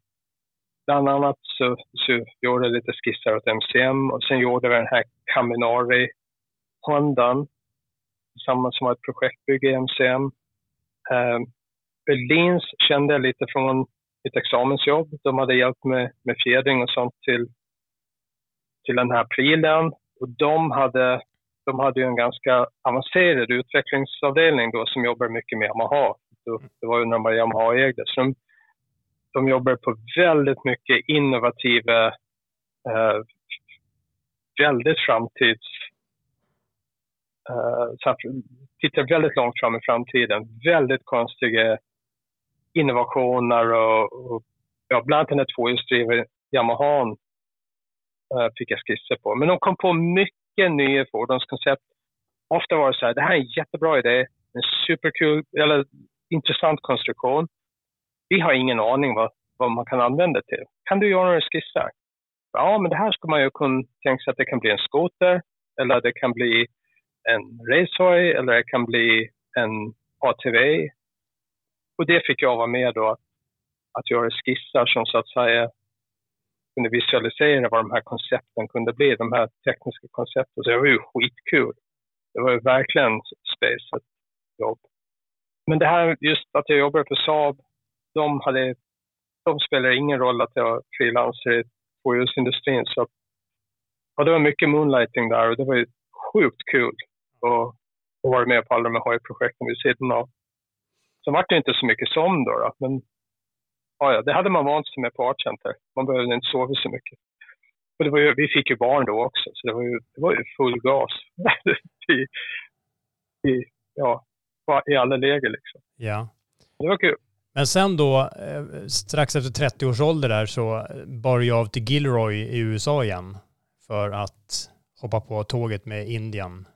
bland annat så, så gjorde jag lite skisser åt MCM och sen gjorde vi den här Caminari Hondan tillsammans som var ett projektbygge i MCM. Eh, Berlins kände jag lite från mitt examensjobb. De hade hjälpt mig med fjädring och sånt till, till den här prylen. Och de hade, de hade ju en ganska avancerad utvecklingsavdelning då som jobbar mycket med Yamaha. Det var ju när man Yamaha ägde. Så de, de jobbar på väldigt mycket innovativa, eh, väldigt framtids... Eh, tittar väldigt långt fram i framtiden. Väldigt konstiga innovationer och, och ja, bland annat den här tvåhjulsdrivna Yamahan Eh, fick jag skisser på. Men de kom på mycket nya fordonskoncept. Ofta var det så här, det här är en jättebra idé, en superkul, eller intressant konstruktion vi har ingen aning vad, vad man kan använda det till. Kan du göra några skisser? Ja, men det här skulle man ju kunna tänka sig att det kan bli en skoter eller det kan bli en racehoj eller det kan bli en ATV. Och det fick jag vara med då, att, göra skisser som så att säga kunde visualisera vad de här koncepten kunde bli, de här tekniska koncepten. Så det var ju skitkul. Det var ju verkligen space jobb. Men det här just att jag jobbar för Saab de, hade, de spelade ingen roll att jag frilansar i tvåhjulsindustrin. Så ja, det var mycket moonlighting där och det var ju sjukt kul att, att vara med på alla de här projekten vid sidan av. Sen vart det inte så mycket som då, då men ja, det hade man vant sig med på Art Center. Man behövde inte sova så mycket. Och det var ju, vi fick ju barn då också, så det var ju, det var ju full gas i, i, ja, i alla läger liksom. Ja. Det var kul. Men sen då, eh, strax efter 30 års ålder där så bar jag av till Gilroy i USA igen för att hoppa på tåget med Indian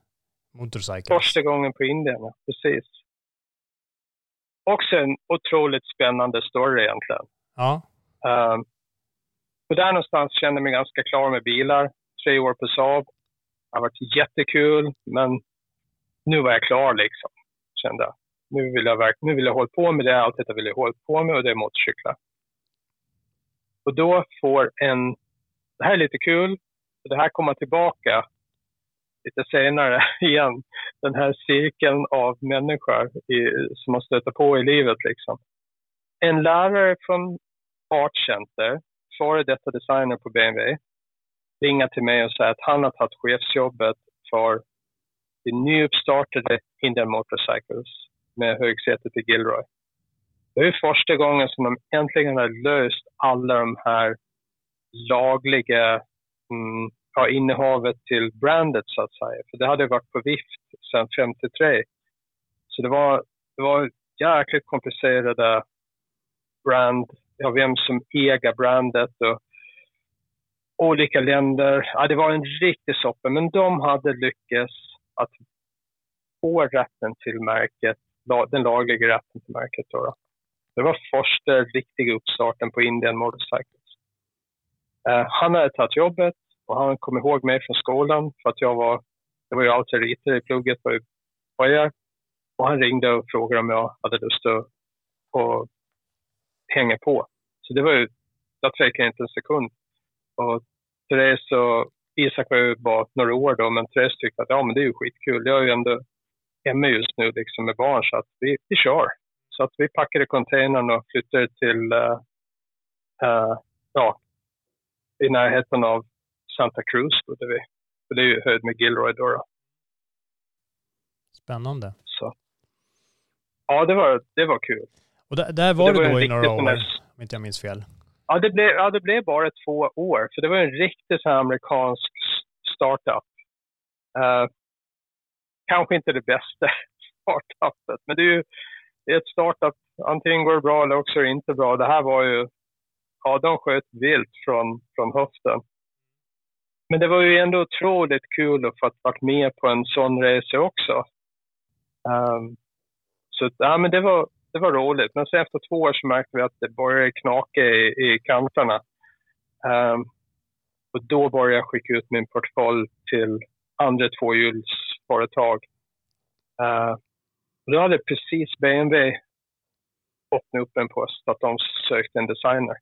Motorcycles. Första gången på Indien, ja. Precis. Också en otroligt spännande story egentligen. Ja. Um, och där någonstans kände jag mig ganska klar med bilar. Tre år på Saab. Det har varit jättekul, men nu var jag klar liksom, kände jag nu vill jag, verk, nu vill jag hålla på med det, allt detta vill jag hålla på med och det är motorcyklar. Och då får en, det här är lite kul, det här kommer tillbaka lite senare igen, den här cirkeln av människor i, som man stöter på i livet. Liksom. En lärare från Art Center, före detta designer på BMW, ringer till mig och säger att han har tagit chefsjobbet för det nyuppstartade Indian Motorcycles med högsätet i Gilroy. Det är första gången som de äntligen har löst alla de här lagliga mm, ja, innehavet till brandet så att säga. För det hade varit på vift sedan 53. Så det var, det var jäkligt komplicerade brand, ja, vem som äger brandet och olika länder. Ja, det var en riktig soppa, men de hade lyckats att få rätten till märket den lagliga rätten till märket. Då, Det var första riktiga uppstarten på Indian Motorcycles. Uh, han hade tagit jobbet och han kom ihåg mig från skolan för att jag var, det var ju alltid i plugget på jag och han ringde och frågade om jag hade lust att, att hänga på. Så det var ju, jag tvekade inte en sekund. Och Therese och Isak var ju bara några år då, men Therese tyckte att ja, men det är ju skitkul. Jag är ju ändå hemma just nu liksom med barn så att vi, vi kör. Så att vi packade containern och flyttade till, uh, uh, ja, i närheten av Santa Cruz bodde vi. För det är ju höjd med Gilroy då. då. Spännande. Så. Ja, det var, det var kul. Och där, där var det, det var då i några år? om inte jag minns fel. Ja, det blev, ja, det blev bara två år, för det var en riktig så amerikansk startup. Uh, kanske inte det bästa startupet, men det är ju det är ett startup. Antingen går det bra eller också är det inte bra. Det här var ju, ja, de sköt vilt från, från höften. Men det var ju ändå otroligt kul att få vara med på en sån resa också. Um, så ja, men det var, det var roligt. Men sen efter två år så märkte vi att det började knaka i, i kanterna. Um, och då började jag skicka ut min portfölj till andra tvåhjulsföretag. Uh, ehm, då hade precis BMW öppnat upp en post att de sökte en designer.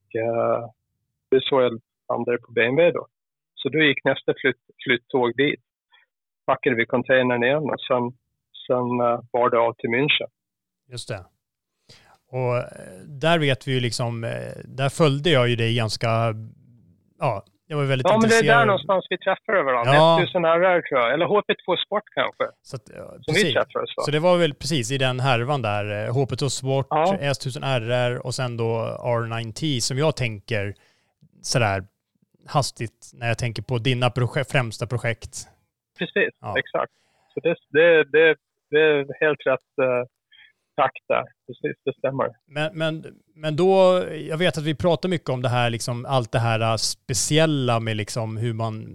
Och, uh, det är så jag hamnade på BMW då. Så då gick nästa flytt, flyttåg dit. Packade vi containern igen och sen, sen uh, var det av till München. Just det. Och eh, där vet vi ju liksom, där följde jag ju dig ganska, ja, jag var väldigt ja, intresserad. men det är där någonstans vi träffade varandra. Ja. 1000 RR tror jag. Eller HP2 Sport kanske. Så, att, ja, som vi träffades Så det var väl precis i den härvan där. HP2 Sport, ja. S1000 RR och sen då R9T som jag tänker sådär hastigt när jag tänker på dina projek främsta projekt. Precis, ja. exakt. Så det, det, det, det är helt rätt uh, takt där. Precis, det stämmer. Men, men, men då, jag vet att vi pratar mycket om det här, liksom, allt det här speciella med liksom hur man,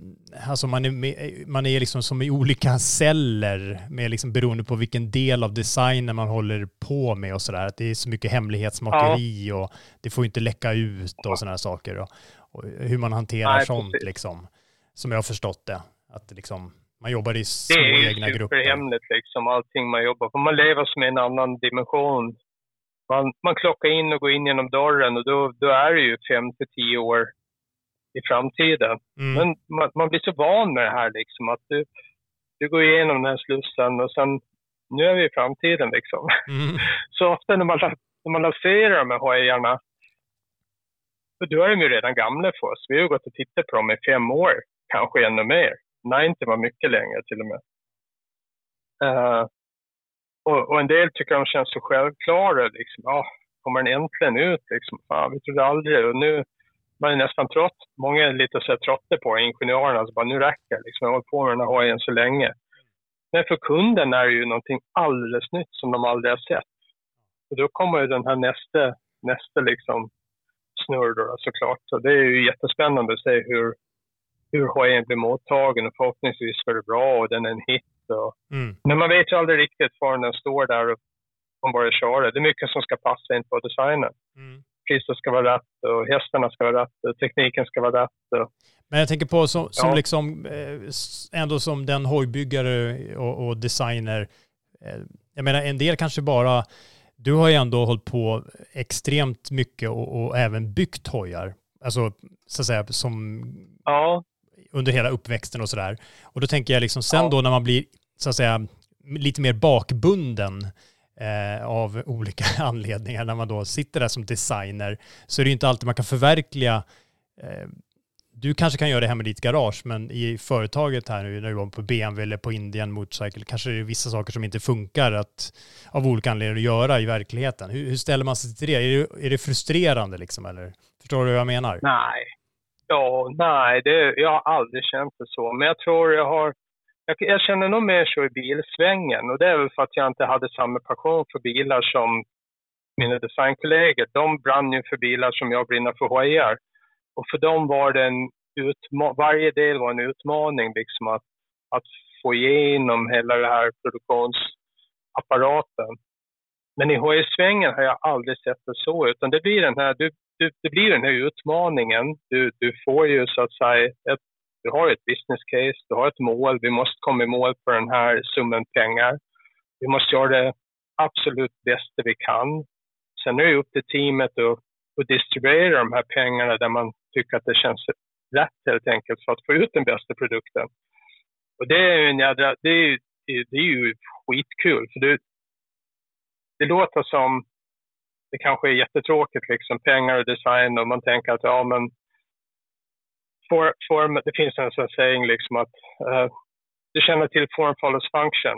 alltså man är, man är liksom som i olika celler med liksom beroende på vilken del av designen man håller på med och sådär. Att det är så mycket hemlighetsmakeri ja. och det får inte läcka ut och sådana saker. Och, och hur man hanterar Nej, sånt precis. liksom. Som jag har förstått det. Att liksom, man jobbar i små egna grupper. Det är superhemligt liksom, allting man jobbar på. Man lever som i en annan dimension. Man, man klockar in och går in genom dörren och då, då är det ju fem till tio år i framtiden. Mm. Men man, man, blir så van med det här liksom, att du, du går igenom den här slussen och sen, nu är vi i framtiden liksom. Mm. så ofta när man, när man lanserar de här hojarna, då är de ju redan gamla för oss. Vi har ju gått och tittat på dem i fem år, kanske ännu mer. 90 var mycket längre till och med. Uh, och, och, en del tycker de känns så självklara. Liksom. Ah, kommer den äntligen ut? Liksom. Ah, vi trodde aldrig. Och nu man är nästan trött. Många är lite så trötta på ingenjörerna. Alltså bara, nu räcker det. Liksom. Jag har hållit på med den här hojen så länge. Men för kunden är det ju någonting alldeles nytt som de aldrig har sett. Och då kommer ju den här nästa, nästa liksom snurr då, såklart. Så det är ju jättespännande att se hur, hur hojen blir mottagen och förhoppningsvis blir det bra och den är en hit. Och, mm. Men man vet ju aldrig riktigt förrän den står där och man börjar köra. Det är mycket som ska passa in på designen. Mm. Priset ska vara rätt och hästarna ska vara rätt och tekniken ska vara rätt. Och, men jag tänker på som, som ja. liksom, eh, ändå som den hojbyggare och, och designer. Eh, jag menar en del kanske bara, du har ju ändå hållit på extremt mycket och, och även byggt hojar. Alltså så att säga som ja under hela uppväxten och sådär. Och då tänker jag liksom sen ja. då när man blir så att säga lite mer bakbunden eh, av olika anledningar när man då sitter där som designer så är det ju inte alltid man kan förverkliga eh, du kanske kan göra det hemma i ditt garage, men i företaget här nu när du var på BMW eller på Indian Motorcycle kanske det är vissa saker som inte funkar att, av olika anledningar att göra i verkligheten. Hur, hur ställer man sig till det? Är, det? är det frustrerande liksom, eller? Förstår du vad jag menar? Nej, Ja, nej, det, jag har aldrig känt det så. Men jag tror jag har... Jag, jag känner nog mer så i bilsvängen och det är väl för att jag inte hade samma passion för bilar som mina designkollegor. De brann ju för bilar som jag brinner för hojar. Och för dem var det en utma- varje del var en utmaning liksom att, att få igenom hela den här produktionsapparaten. Men i hojsvängen har jag aldrig sett det så, utan det blir den här, du du, det blir den här utmaningen. Du, du får ju så att säga ett, du har ett business case, du har ett mål. Vi måste komma i mål på den här summan pengar. Vi måste göra det absolut bästa vi kan. Sen är det upp till teamet att, att distribuera de här pengarna där man tycka att det känns rätt helt enkelt för att få ut den bästa produkten. Och det är ju en jädra, det är, det är ju skitkul. För det, det låter som det kanske är jättetråkigt, liksom, pengar och design och man tänker att ja men for, form, det finns en sån saying liksom att uh, du känner till form follows function.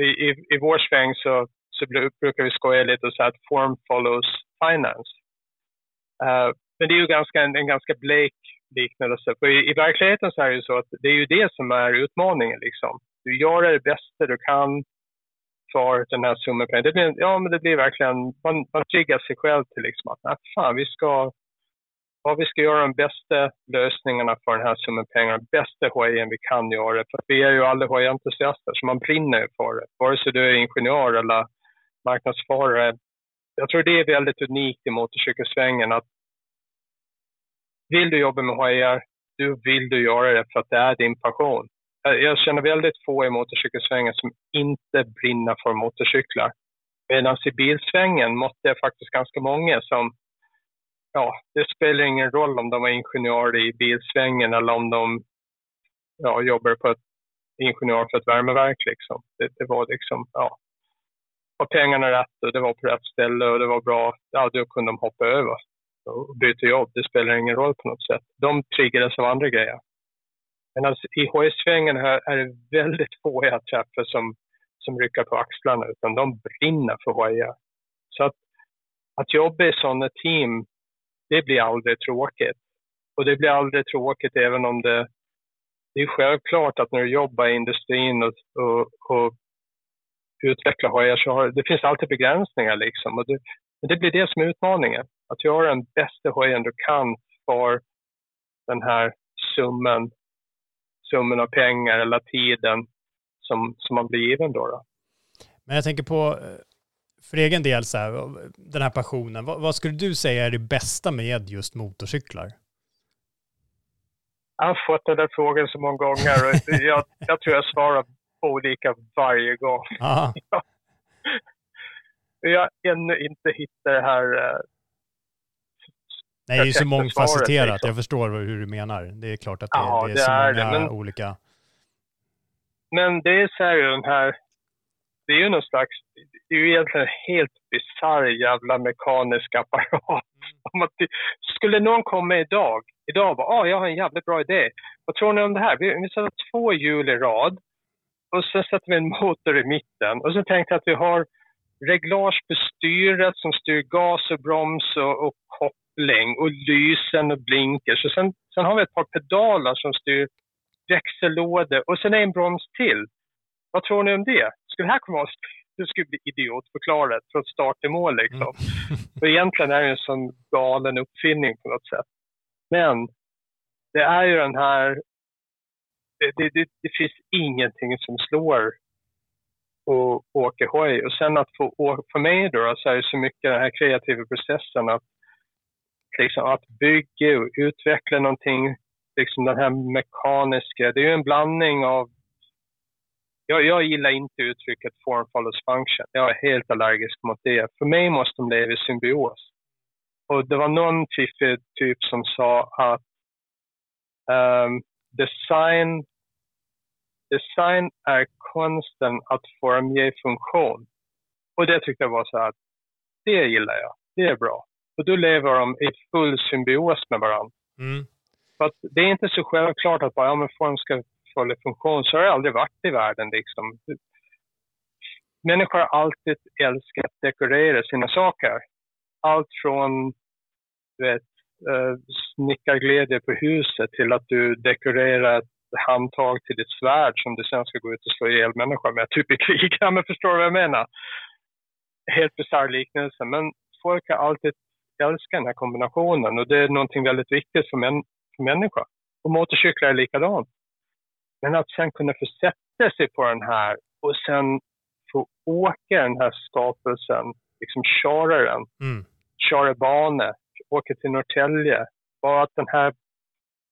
I, i, i vår sväng så, så brukar vi skoja lite och säga att form follows finance. Uh, men det är ju ganska, en, en ganska blek liknelse. För i, i, verkligheten så är det ju så att det är ju det som är utmaningen. Liksom. Du gör det bästa du kan för den här summan pengar. Det blir, ja, men det blir verkligen, man, man triggar sig själv till liksom att nej, fan, vi ska, ja, vi ska göra de bästa lösningarna för den här summan pengar, bästa hojen vi kan göra. För vi är ju alla hojentusiaster, så man brinner för det. Vare sig du är ingenjör eller marknadsförare. Jag tror det är väldigt unikt i motorcykelsvängen att vill du jobba med HR, du vill du göra det för att det är din passion. Jag känner väldigt få i motorcykelsvängen som inte brinner för motorcyklar. Medan i bilsvängen måste jag faktiskt ganska många som, ja, det spelar ingen roll om de är ingenjörer i bilsvängen eller om de ja, jobbar på ett ingenjör för ett värmeverk. Liksom. Det, det var liksom, ja, var pengarna rätt och det var på rätt ställe och det var bra, ja, då kunde de hoppa över och byter jobb. Det spelar ingen roll på något sätt. De triggades av andra grejer. Men alltså, i HS-svängen är det väldigt få jag träffar som, som rycker på axlarna, utan de brinner för hojar. Så att, att jobba i sådana team, det blir aldrig tråkigt. Och det blir aldrig tråkigt även om det... Det är självklart att när du jobbar i industrin och, och, och utvecklar hojar så har, det finns alltid begränsningar liksom. Och det, men det blir det som är utmaningen. Att göra den bästa hojen du kan för den här summan summan av pengar eller tiden som, som man blir given då, då. Men jag tänker på, eh, för egen del, så här, den här passionen, vad, vad, skulle du säga är det bästa med just motorcyklar? Jag har fått den där frågan så många gånger och jag, jag tror jag svarar olika varje gång. jag har ännu inte hittat det här eh, Nej, det är ju så mångfacetterat. Liksom. Jag förstår hur du menar. Det är klart att det, ja, det är så är många men, olika... Men det är så här den här... Det är ju någon slags... Det är ju egentligen en helt bisarr jävla mekanisk apparat. Mm. skulle någon komma idag, idag och bara ah, jag har en jävligt bra idé. Vad tror ni om det här? Vi, vi sätter två hjul i rad och sen sätter vi en motor i mitten. Och så tänkte jag att vi har reglage på styret som styr gas och broms och, och koppling och lysen och blinkers. Och sen, sen har vi ett par pedaler som styr växellådor och sen en broms till. Vad tror ni om det? Skulle det här komma det skulle bli idiotförklarat från start till mål liksom. Mm. För egentligen är det en sån galen uppfinning på något sätt. Men det är ju den här, det, det, det, det finns ingenting som slår och åka hoj. Och sen att få, för mig då, så är det så mycket den här kreativa processen att, liksom, att bygga och utveckla någonting, liksom den här mekaniska, det är ju en blandning av jag, jag gillar inte uttrycket form follows function. Jag är helt allergisk mot det. För mig måste de leva i symbios. Och det var någon fiffig typ som sa att um, design design är konsten att formge funktion. Och det tyckte jag var så att det gillar jag, det är bra. Och då lever de i full symbios med varandra. Mm. För det är inte så självklart att bara, ja, men form ska följa funktion. Så har det aldrig varit i världen. Liksom. Människor har alltid älskat att dekorera sina saker. Allt från vet, uh, snickarglädje på huset till att du dekorerar ett handtag till ditt svärd som du sen ska gå ut och slå ihjäl människor med, typ i krig. Ja, men förstår du vad jag menar? Helt bisarr liknelse, men folk har alltid älskat den här kombinationen och det är någonting väldigt viktigt för, män, för människor. Och motorcyklar är likadant. Men att sen kunna försätta sig på den här och sen få åka den här skapelsen, liksom köra den, mm. köra bana, åka till Norrtälje. Bara att den här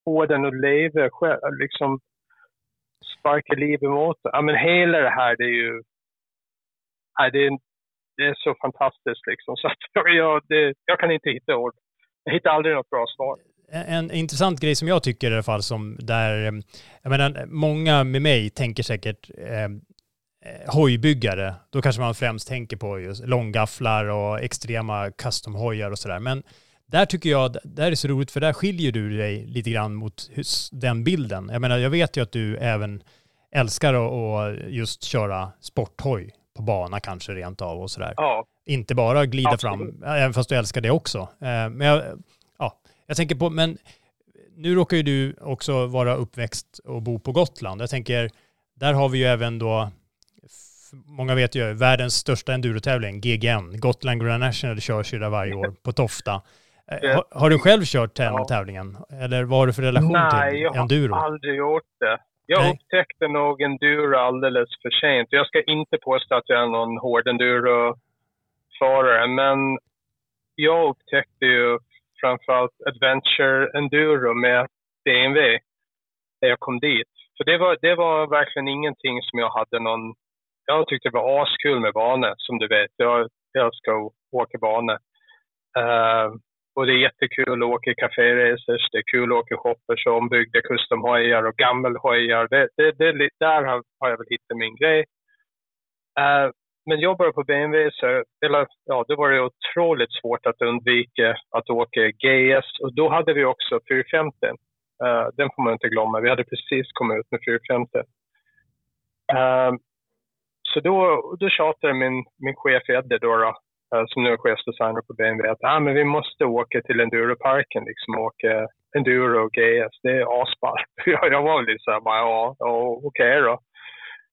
få den att leva själv, liksom sparka liv emot Ja, men hela det här, det är ju, nej, det, är, det är så fantastiskt liksom. Så att jag, det, jag kan inte hitta ord. Jag hittar aldrig något bra svar. En intressant grej som jag tycker i alla fall som där, ehm, jag menar, många med mig tänker säkert ehm, eh, hojbyggare, då kanske man främst tänker på just långgafflar och extrema custom-hojar och sådär. Men där tycker jag, där är så roligt för där skiljer du dig lite grann mot den bilden. Jag menar, jag vet ju att du även älskar att just köra sporthoj på bana kanske rent av och sådär. Ja, Inte bara glida Absolut. fram, även fast du älskar det också. Eh, Men jag, ja, jag tänker på, men nu råkar ju du också vara uppväxt och bo på Gotland. Jag tänker, där har vi ju även då, många vet ju, världens största endurotävling, GGN, Gotland Grand National körs ju där varje år på Tofta. Eh, Har, har du själv kört den Ja. tävlingen? Eller vad har du för relation Nej, till jag har enduro? aldrig gjort det. Jag Nej. upptäckte nog enduro alldeles för sent. Jag ska inte påstå att jag är någon hård enduro-förare, men jag upptäckte ju framförallt adventure enduro med BMW när jag kom dit. För det var, det var verkligen ingenting som jag hade någon... Jag tyckte det var askul med banor, som du vet. Jag, jag att åka banor. Eh, och det är jättekul att åka i caféracers, det är kul att åka shoppers och ombyggda customhojar och gammelhojar. Det, det, det, där har, har jag väl hittat min grej. Uh, men började på BMW så, eller, ja, då var det otroligt svårt att undvika att åka GS och då hade vi också 450. Uh, eh, den får man inte glömma. Vi hade precis kommit ut med 450. Uh, eh, så då, då tjatade min, min chef Edde då, då Eh, som nu är chefsdesigner på BMW, att ah, men vi måste åka till enduroparken, liksom åka enduro och GS. Det är asballt. jag, var lite såhär, bara, ja, ja okej då.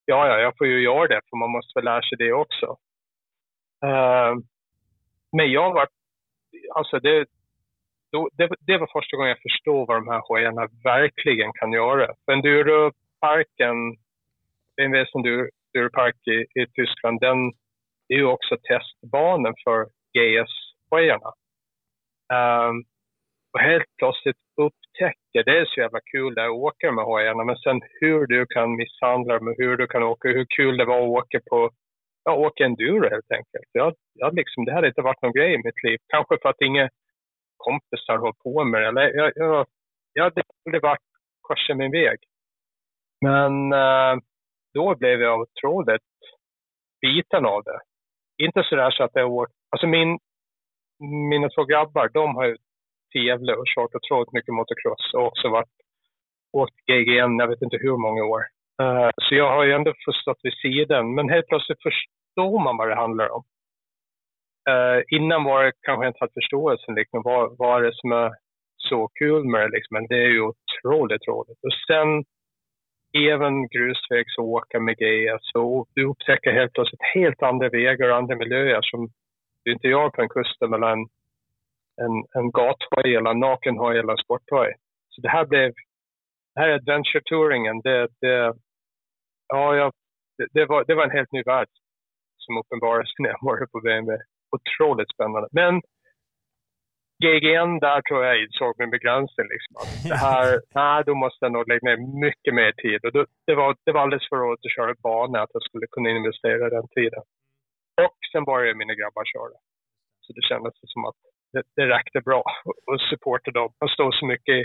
Ja, ja, jag får ju göra det, för man måste väl lära sig det också. Uh, men jag var, alltså det, då, det, det var första gången jag förstod vad de här hojarna verkligen kan göra. För enduroparken, BMWs enduropark i, i Tyskland, den det är ju också testbanan för GS-hojarna. Um, ehm, och helt plötsligt upptäcker, det är så jävla kul där att åka med hojarna, men sen hur du kan misshandla dem och hur du kan åka, hur kul det var att åka på, ja, åka enduro helt enkelt. Jag, jag liksom, det hade inte varit någon grej i mitt liv. Kanske för att inga kompisar höll på med det. Eller jag, jag, jag hade aldrig varit korsa min väg. Men eh, då blev jag otroligt biten av det. Inte sådär så att jag åkt, alltså min, mina två grabbar, de har ju tävlat och kört otroligt mycket motocross och också varit åkt GGN, jag vet inte hur många år. Uh, så jag har ju ändå förstått vid sidan, men helt plötsligt förstår man vad det handlar om. Uh, innan var det kanske inte hade förståelsen, liksom, vad, vad är det som är så kul med det, liksom. men det är ju otroligt roligt. Och sen även grusvägsåka med GS och du upptäcker helt plötsligt helt andra vägar och andra miljöer som du inte gör på en kust mellan en, en, en gathoj eller en nakenhoj eller en sporthoj. Så det här blev, det här adventure-touringen, det, det, ja, jag, det, det, var, det var en helt ny värld som uppenbarade sig när jag var på BMW. Otroligt spännande. Men GGN, där tror jag insåg min begränsning. Liksom. Att det här, nej, då måste jag nog lägga ner mycket mer tid. Och då, det, var, det var alldeles för roligt att köra bana, att jag skulle kunna investera den tiden. Och sen började mina grabbar köra. Så det kändes som att det, det räckte bra att supporta dem. Jag stod så mycket i,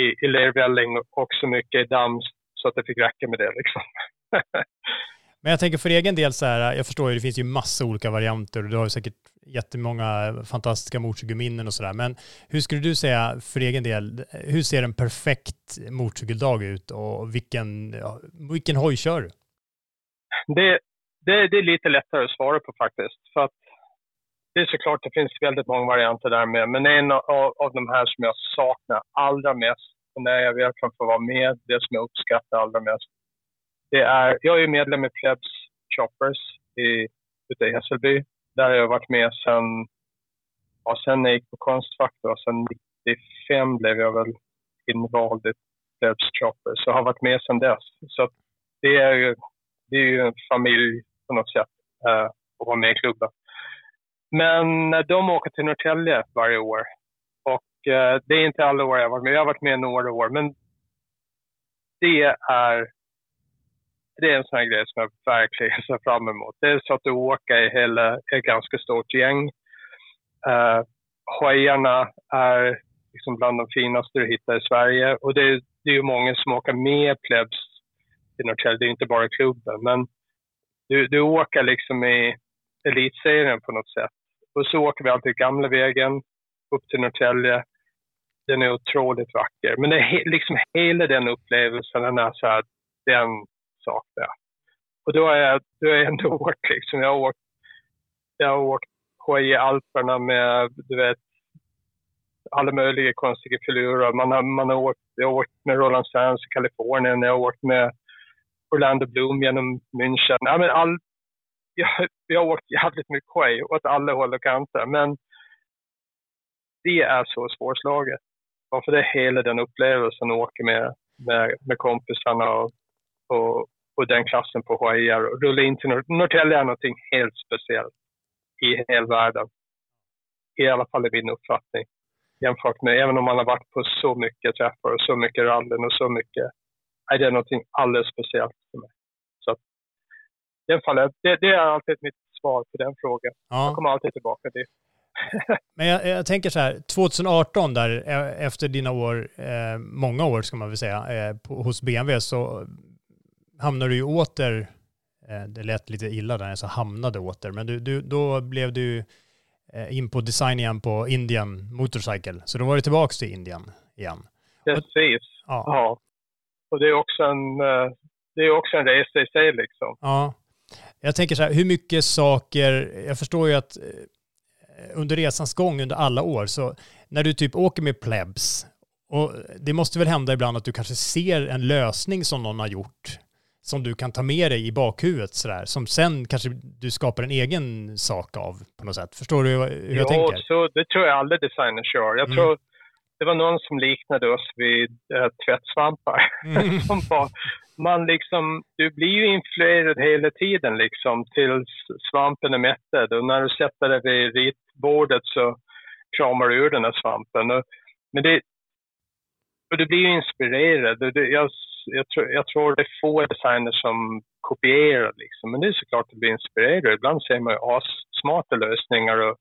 i, i lervälling och så mycket i damm så att det fick räcka med det. Liksom. Men jag tänker för egen del så här, jag förstår ju, det finns ju massa olika varianter och du har ju säkert jättemånga fantastiska motorcykelminnen och sådär. Men hur skulle du säga för egen del, hur ser en perfekt motorcykeldag ut och vilken, vilken hoj kör du? Det, det, det är lite lättare att svara på faktiskt. För att det är såklart, det finns väldigt många varianter där med. Men en av, av de här som jag saknar allra mest, och när jag verkligen får vara med, det som jag uppskattar allra mest, det är, jag är medlem i Plebs Choppers i, ute i Hässelby. Där har jag varit med sen, ja, sen jag gick på Konstfack då, sen 95 blev jag väl invald i Plebs Choppers. Så jag har varit med sen dess. Så att det är ju, det är ju en familj på något sätt eh, att vara med i klubben. Men eh, de åker till Norrtälje varje år. Och eh, det är inte alla år jag har varit med. Jag har varit med några år. Men det är, det är en sån här grej som jag verkligen ser fram emot. Det är så att du åker i hela ett ganska stort gäng. Eh, uh, hojarna är liksom bland de finaste du hittar i Sverige. Och det är, det är ju många som åker med plebs i Norrtälje. Det är inte bara klubben. Men du, du åker liksom i elitserien på något sätt. Och så åker vi alltid gamla vägen upp till Norrtälje. Den är otroligt vacker. Men det är he- liksom hela den upplevelsen, den är så här, den saknar jag. och då har jag, då har jag ändå åkt liksom. Jag har åkt, jag har åkt i Alperna med, du vet, alla möjliga konstiga filurer. Man har, man har åkt, jag har åkt med Roland Sands i Kalifornien, jag har åkt med Orlando Bloom genom München. Ja, men all, jag, jag har åkt jävligt mycket hoj åt alla håll och kanter. Men det är så svårslaget. Varför det är hela den upplevelsen att åka med, med, med kompisarna och, och, och den klassen på hojar och rulla in till Norrtälje är någonting helt speciellt i hela världen. I alla fall i min uppfattning. Jämfört med, även om man har varit på så mycket träffar och så mycket rallyn och så mycket, är det någonting alldeles speciellt för mig. Så att, i alla fall, det, det är alltid mitt svar på den frågan. Ja. Jag kommer alltid tillbaka dit. Men jag, jag, tänker så här, 2018 där, efter dina år, eh, många år ska man väl säga, eh, på, hos BMW så hamnade du ju åter, eh, det lät lite illa där sa hamnade åter, men du, du, då blev du eh, in på design igen på Indian Motorcycle. Så då var du tillbaka till Indien igen. Precis. Ja. ja. Och det är också en, eh, det är också en resa i sig liksom. Ja. Jag tänker så här, hur mycket saker, jag förstår ju att under resans gång under alla år, så när du typ åker med plebs, och det måste väl hända ibland att du kanske ser en lösning som någon har gjort som du kan ta med dig i bakhuvudet sådär, som sen kanske du skapar en egen sak av på något sätt. Förstår du hur jag jo, tänker? Så det tror jag alla designers gör. Jag mm. tror det var någon som liknade oss vid äh, tvättsvampar. Mm. som var, man liksom, du blir ju influerad hela tiden liksom tills svampen är mättad och när du sätter dig vid ritbordet så kramar du ur den här svampen. Och, men det, och du blir ju inspirerad. Och det, jag, jag, tror, jag tror det är få designers som kopierar liksom. Men det är såklart att bli inspirerad. Ibland ser man ju smarta lösningar och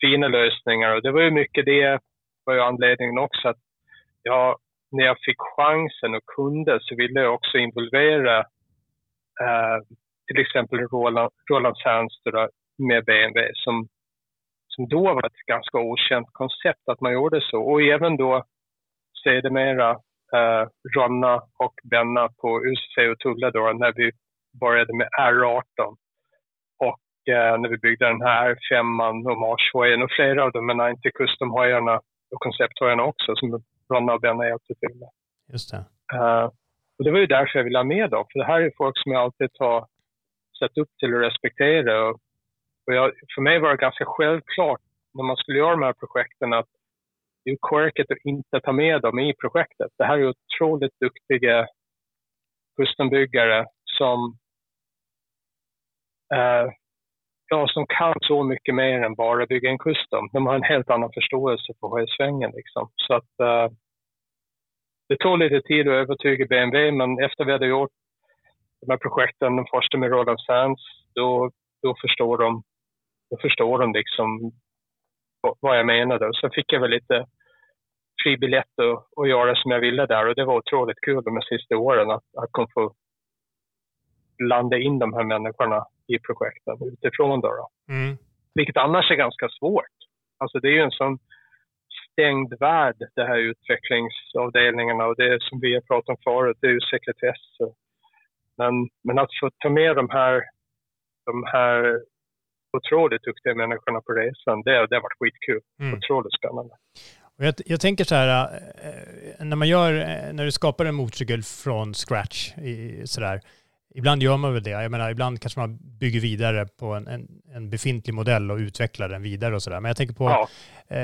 fina lösningar och det var ju mycket det var ju anledningen också att jag, när jag fick chansen och kunde så ville jag också involvera eh, till exempel Roland, Roland med BMW som, som då var ett ganska okänt koncept att man gjorde så. Och även då sedermera eh, Ronna och Benna på UCC och Tulla då när vi började med R18 och eh, när vi byggde den här R5 och Marshojen och flera av de här 90 custom-hojarna och koncepthojarna också som Ronna och Benna hjälpte till med. Just det. Uh, och det var ju därför jag ville ha med dem, för det här är folk som jag alltid har sett upp till och respekterat. Och, och jag, för mig var det ganska självklart när man skulle göra de här projekten att det är quirket att inte ta med dem i projektet. Det här är otroligt duktiga custombyggare som eh, ja, som kan så mycket mer än bara bygga en custom. De har en helt annan förståelse på höjdsvängen liksom. Så att eh, det tog lite tid att övertyga BMW, men efter vi hade gjort de här projekten, den första med Roland Sands, då, då förstår de, då förstår de liksom vad jag menade. Och sen fick jag väl lite fri biljett att, att göra som jag ville där och det var otroligt kul de sista åren att, att få landa in de här människorna i projekten utifrån. Då, då. Mm. Vilket annars är ganska svårt. Alltså det är ju en sån stängd värld, det här utvecklingsavdelningarna och det som vi har pratat om förut, det är ju sekretess. Men, men att få ta med de här, de här otroligt duktiga människorna på resan, det, det har varit skitkul. Mm. Otroligt spännande. Jag, jag, tänker så här, eh, när man gör, eh, när du skapar en motorcykel från scratch, så där, Ibland gör man väl det. Jag menar, ibland kanske man bygger vidare på en, en, en befintlig modell och utvecklar den vidare och sådär. Men jag tänker på, ja. eh,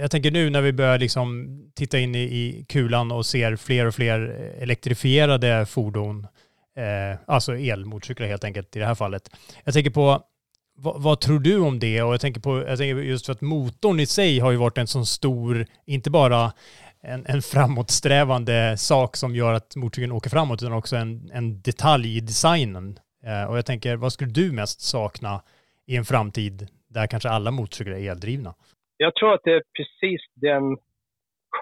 jag tänker nu när vi börjar liksom titta in i, i, kulan och ser fler och fler elektrifierade fordon, eh, alltså elmotorcyklar helt enkelt i det här fallet. Jag tänker på, vad, vad, tror du om det? Och jag tänker på, jag tänker just för att motorn i sig har ju varit en sån stor, inte bara en, en framåtsträvande sak som gör att motorcykeln åker framåt, utan också en, en detalj i designen. Eh, och jag tänker, vad skulle du mest sakna i en framtid där kanske alla motorcyklar är eldrivna? Jag tror att det är precis den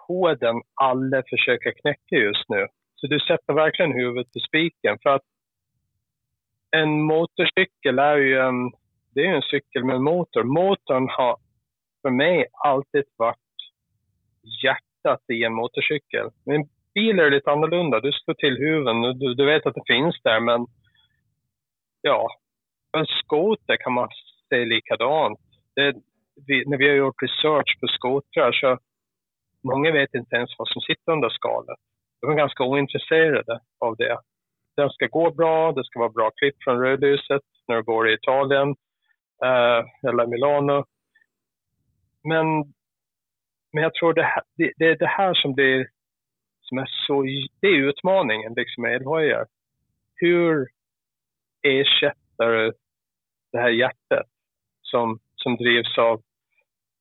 koden alla försöker knäcka just nu. Så du sätter verkligen huvudet på spiken. För att en motorcykel är ju en, det är en cykel med motor. Motorn har för mig alltid varit hjärtat i en motorcykel. Med en bil är det lite annorlunda. Du slår till huven. Du, du vet att det finns där, men ja, en skoter kan man säga likadant. Det, vi, när vi har gjort research på skotrar så många vet inte ens vad som sitter under skalet. De är ganska ointresserade av det. Den ska gå bra, det ska vara bra klipp från rödlyset när du går i Italien eh, eller Milano. Men, men jag tror det, här, det, det är det här som blir som är så, det är utmaningen liksom med elhojar. Hur ersätter du det här hjärtat som, som drivs av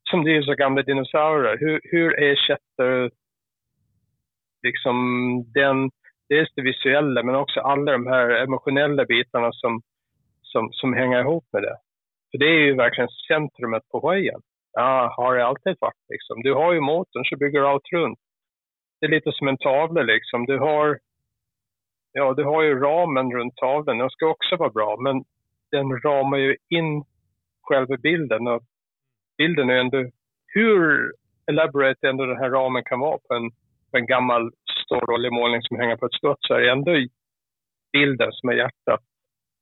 som drivs av gamla dinosaurier? Hur, hur ersätter du liksom den, dels det visuella men också alla de här emotionella bitarna som, som, som hänger ihop med det? För det är ju verkligen centrumet på hojen. Ja, har det alltid varit liksom. Du har ju motorn så bygger du allt runt det är lite som en tavla liksom. Du har, ja, du har ju ramen runt tavlan. Den ska också vara bra, men den ramar ju in själva bilden. Och bilden är ändå hur elaborate ändå den här ramen kan vara på en, på en gammal stor oljemålning som hänger på ett skott så är det ändå bilden som är hjärtat.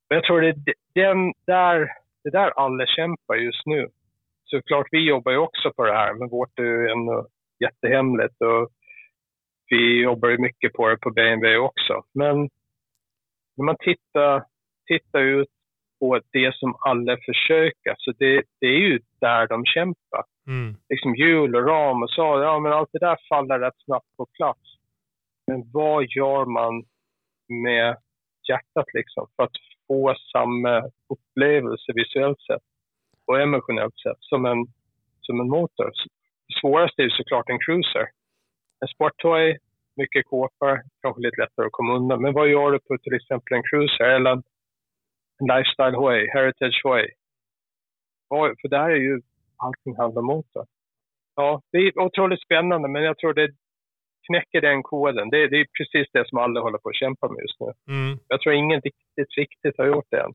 Men jag tror det är den där, det där alla kämpar just nu. Såklart, vi jobbar ju också på det här, men vårt är ju ändå jättehemligt. Och vi jobbar ju mycket på det på BMW också. Men när man tittar, tittar ut på det som alla försöker, så det, det är ju där de kämpar. Mm. Liksom hjul och ram och så, ja men allt det där faller rätt snabbt på plats. Men vad gör man med hjärtat liksom för att få samma upplevelse visuellt sett och emotionellt sett som en, som en motor? Svårast är såklart en cruiser en sporttoy, mycket kåpor, kanske lite lättare att komma undan. Men vad gör du på till exempel en cruiser eller en lifestyle hoy, heritage hoy? För där är ju allting handlar om motor. Ja, det är otroligt spännande, men jag tror det är knäcker den koden. Det, det är precis det som alla håller på att kämpa med just nu. Mm. Jag tror ingen riktigt, riktigt har gjort det än.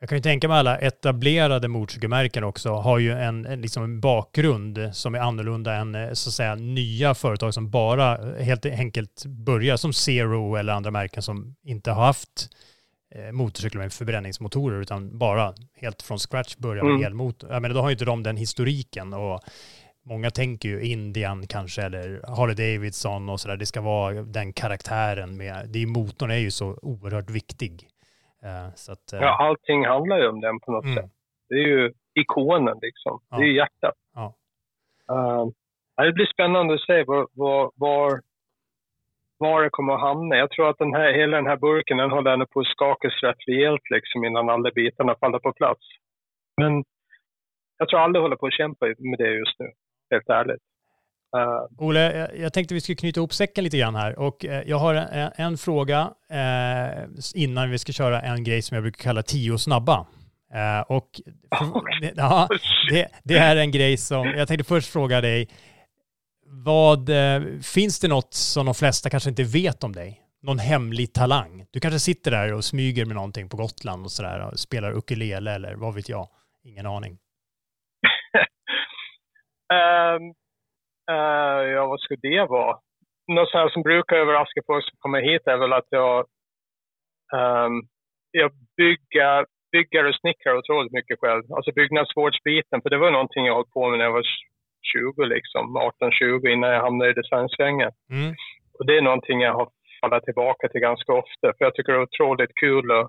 Jag kan ju tänka mig alla etablerade motorcykelmärken också har ju en, liksom en bakgrund som är annorlunda än eh, så att säga nya företag som bara helt enkelt börjar som Zero eller andra märken som inte har haft eh, motorcyklar med förbränningsmotorer utan bara helt från scratch börjar med mm. elmotor. Jag menar, då har ju inte de den historiken och många tänker ju Indian kanske eller Harley Davidson och sådär. Det ska vara den karaktären med, det är motorn är ju så oerhört viktig. Uh, så att, uh, ja, allting handlar ju om den på något mm. sätt. Det är ju ikonen liksom. Ja. Det är ju hjärtat. Ja. Uh, det blir spännande att se var, var, var, var det kommer att hamna. Jag tror att den här, hela den här burken den håller ändå på att skakas rätt rejält liksom, innan alla bitarna faller på plats. Men jag tror alla håller på att kämpa med det just nu, helt ärligt. Uh, Ole, jag tänkte vi skulle knyta ihop säcken lite grann här och eh, jag har en, en fråga eh, innan vi ska köra en grej som jag brukar kalla tio snabba. Eh, och för, ja, det, det är en grej som, jag tänkte först fråga dig, vad, eh, finns det något som de flesta kanske inte vet om dig? Någon hemlig talang? Du kanske sitter där och smyger med någonting på Gotland och sådär och spelar ukulele eller vad vet jag? Ingen aning. Um Uh, ja, vad skulle det vara? Något sånt som brukar överraska folk som kommer hit är väl att jag, um, jag bygger, bygger och snickrar otroligt mycket själv. Alltså byggnadsvårdsbiten, för det var någonting jag höll på med när jag var 20, liksom, 18-20 innan jag hamnade i designsvängen. Mm. Och det är någonting jag har fallit tillbaka till ganska ofta, för jag tycker det är otroligt kul att,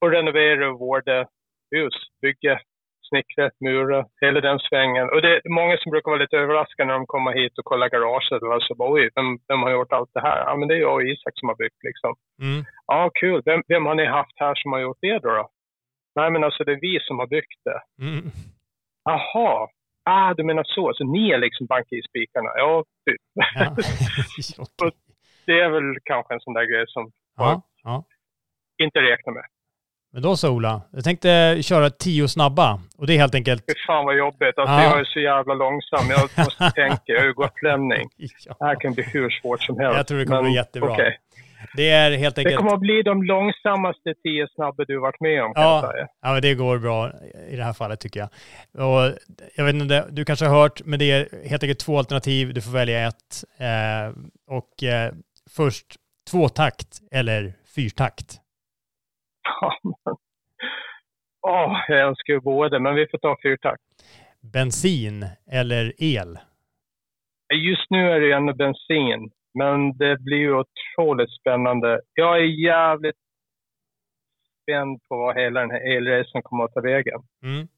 att renovera och vårda hus, bygga snickra, mura, hela den svängen. Och det är många som brukar vara lite överraskade när de kommer hit och kollar garaget och så bara, oj, vem, vem har gjort allt det här? Ja, men det är jag och Isak som har byggt liksom. Mm. Ja, kul. Vem, vem har ni haft här som har gjort det då? då? Nej, men alltså det är vi som har byggt det. Mm. Jaha. Ah, du menar så. Så ni är liksom bank i spikarna? Ja, typ. Ja. det är väl kanske en sån där grej som ja, ja. inte räknar med. Men då så Ola, jag tänkte köra tio snabba och det är helt enkelt... Fy fan vad jobbigt. Alltså, ja. Jag är så jävla långsam. Jag måste tänka, jag är ju gotlänning. ja. Det här kan bli hur svårt som helst. Jag tror det kommer men, bli jättebra. Okay. Det är helt enkelt... Det kommer att bli de långsammaste tio snabba du varit med om kan ja. jag säga. Ja, det går bra i det här fallet tycker jag. Och jag vet inte, du kanske har hört, men det är helt enkelt två alternativ. Du får välja ett. Eh, och eh, först tvåtakt eller fyrtakt. Åh, jag älskar ju både, men vi får ta fyrtakt. Bensin eller el? Just nu är det ju ändå bensin, men det blir ju otroligt spännande. Jag är jävligt spänd på vad hela den här elresan kommer att ta vägen. Mm.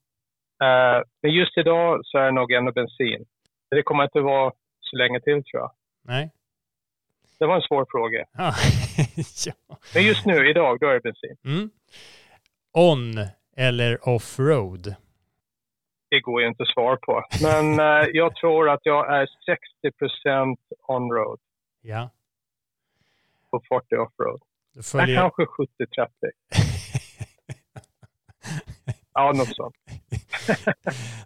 Eh, men just idag så är det nog ändå bensin. Det kommer inte vara så länge till tror jag. Nej. Det var en svår fråga. Ja. ja. Men just nu, idag, då är det bensin. Mm. On eller off-road? Det går ju inte att svara på. Men eh, jag tror att jag är 60 on-road Ja. och 40 off-road. Följer... kanske 70-30. Ja, något sånt.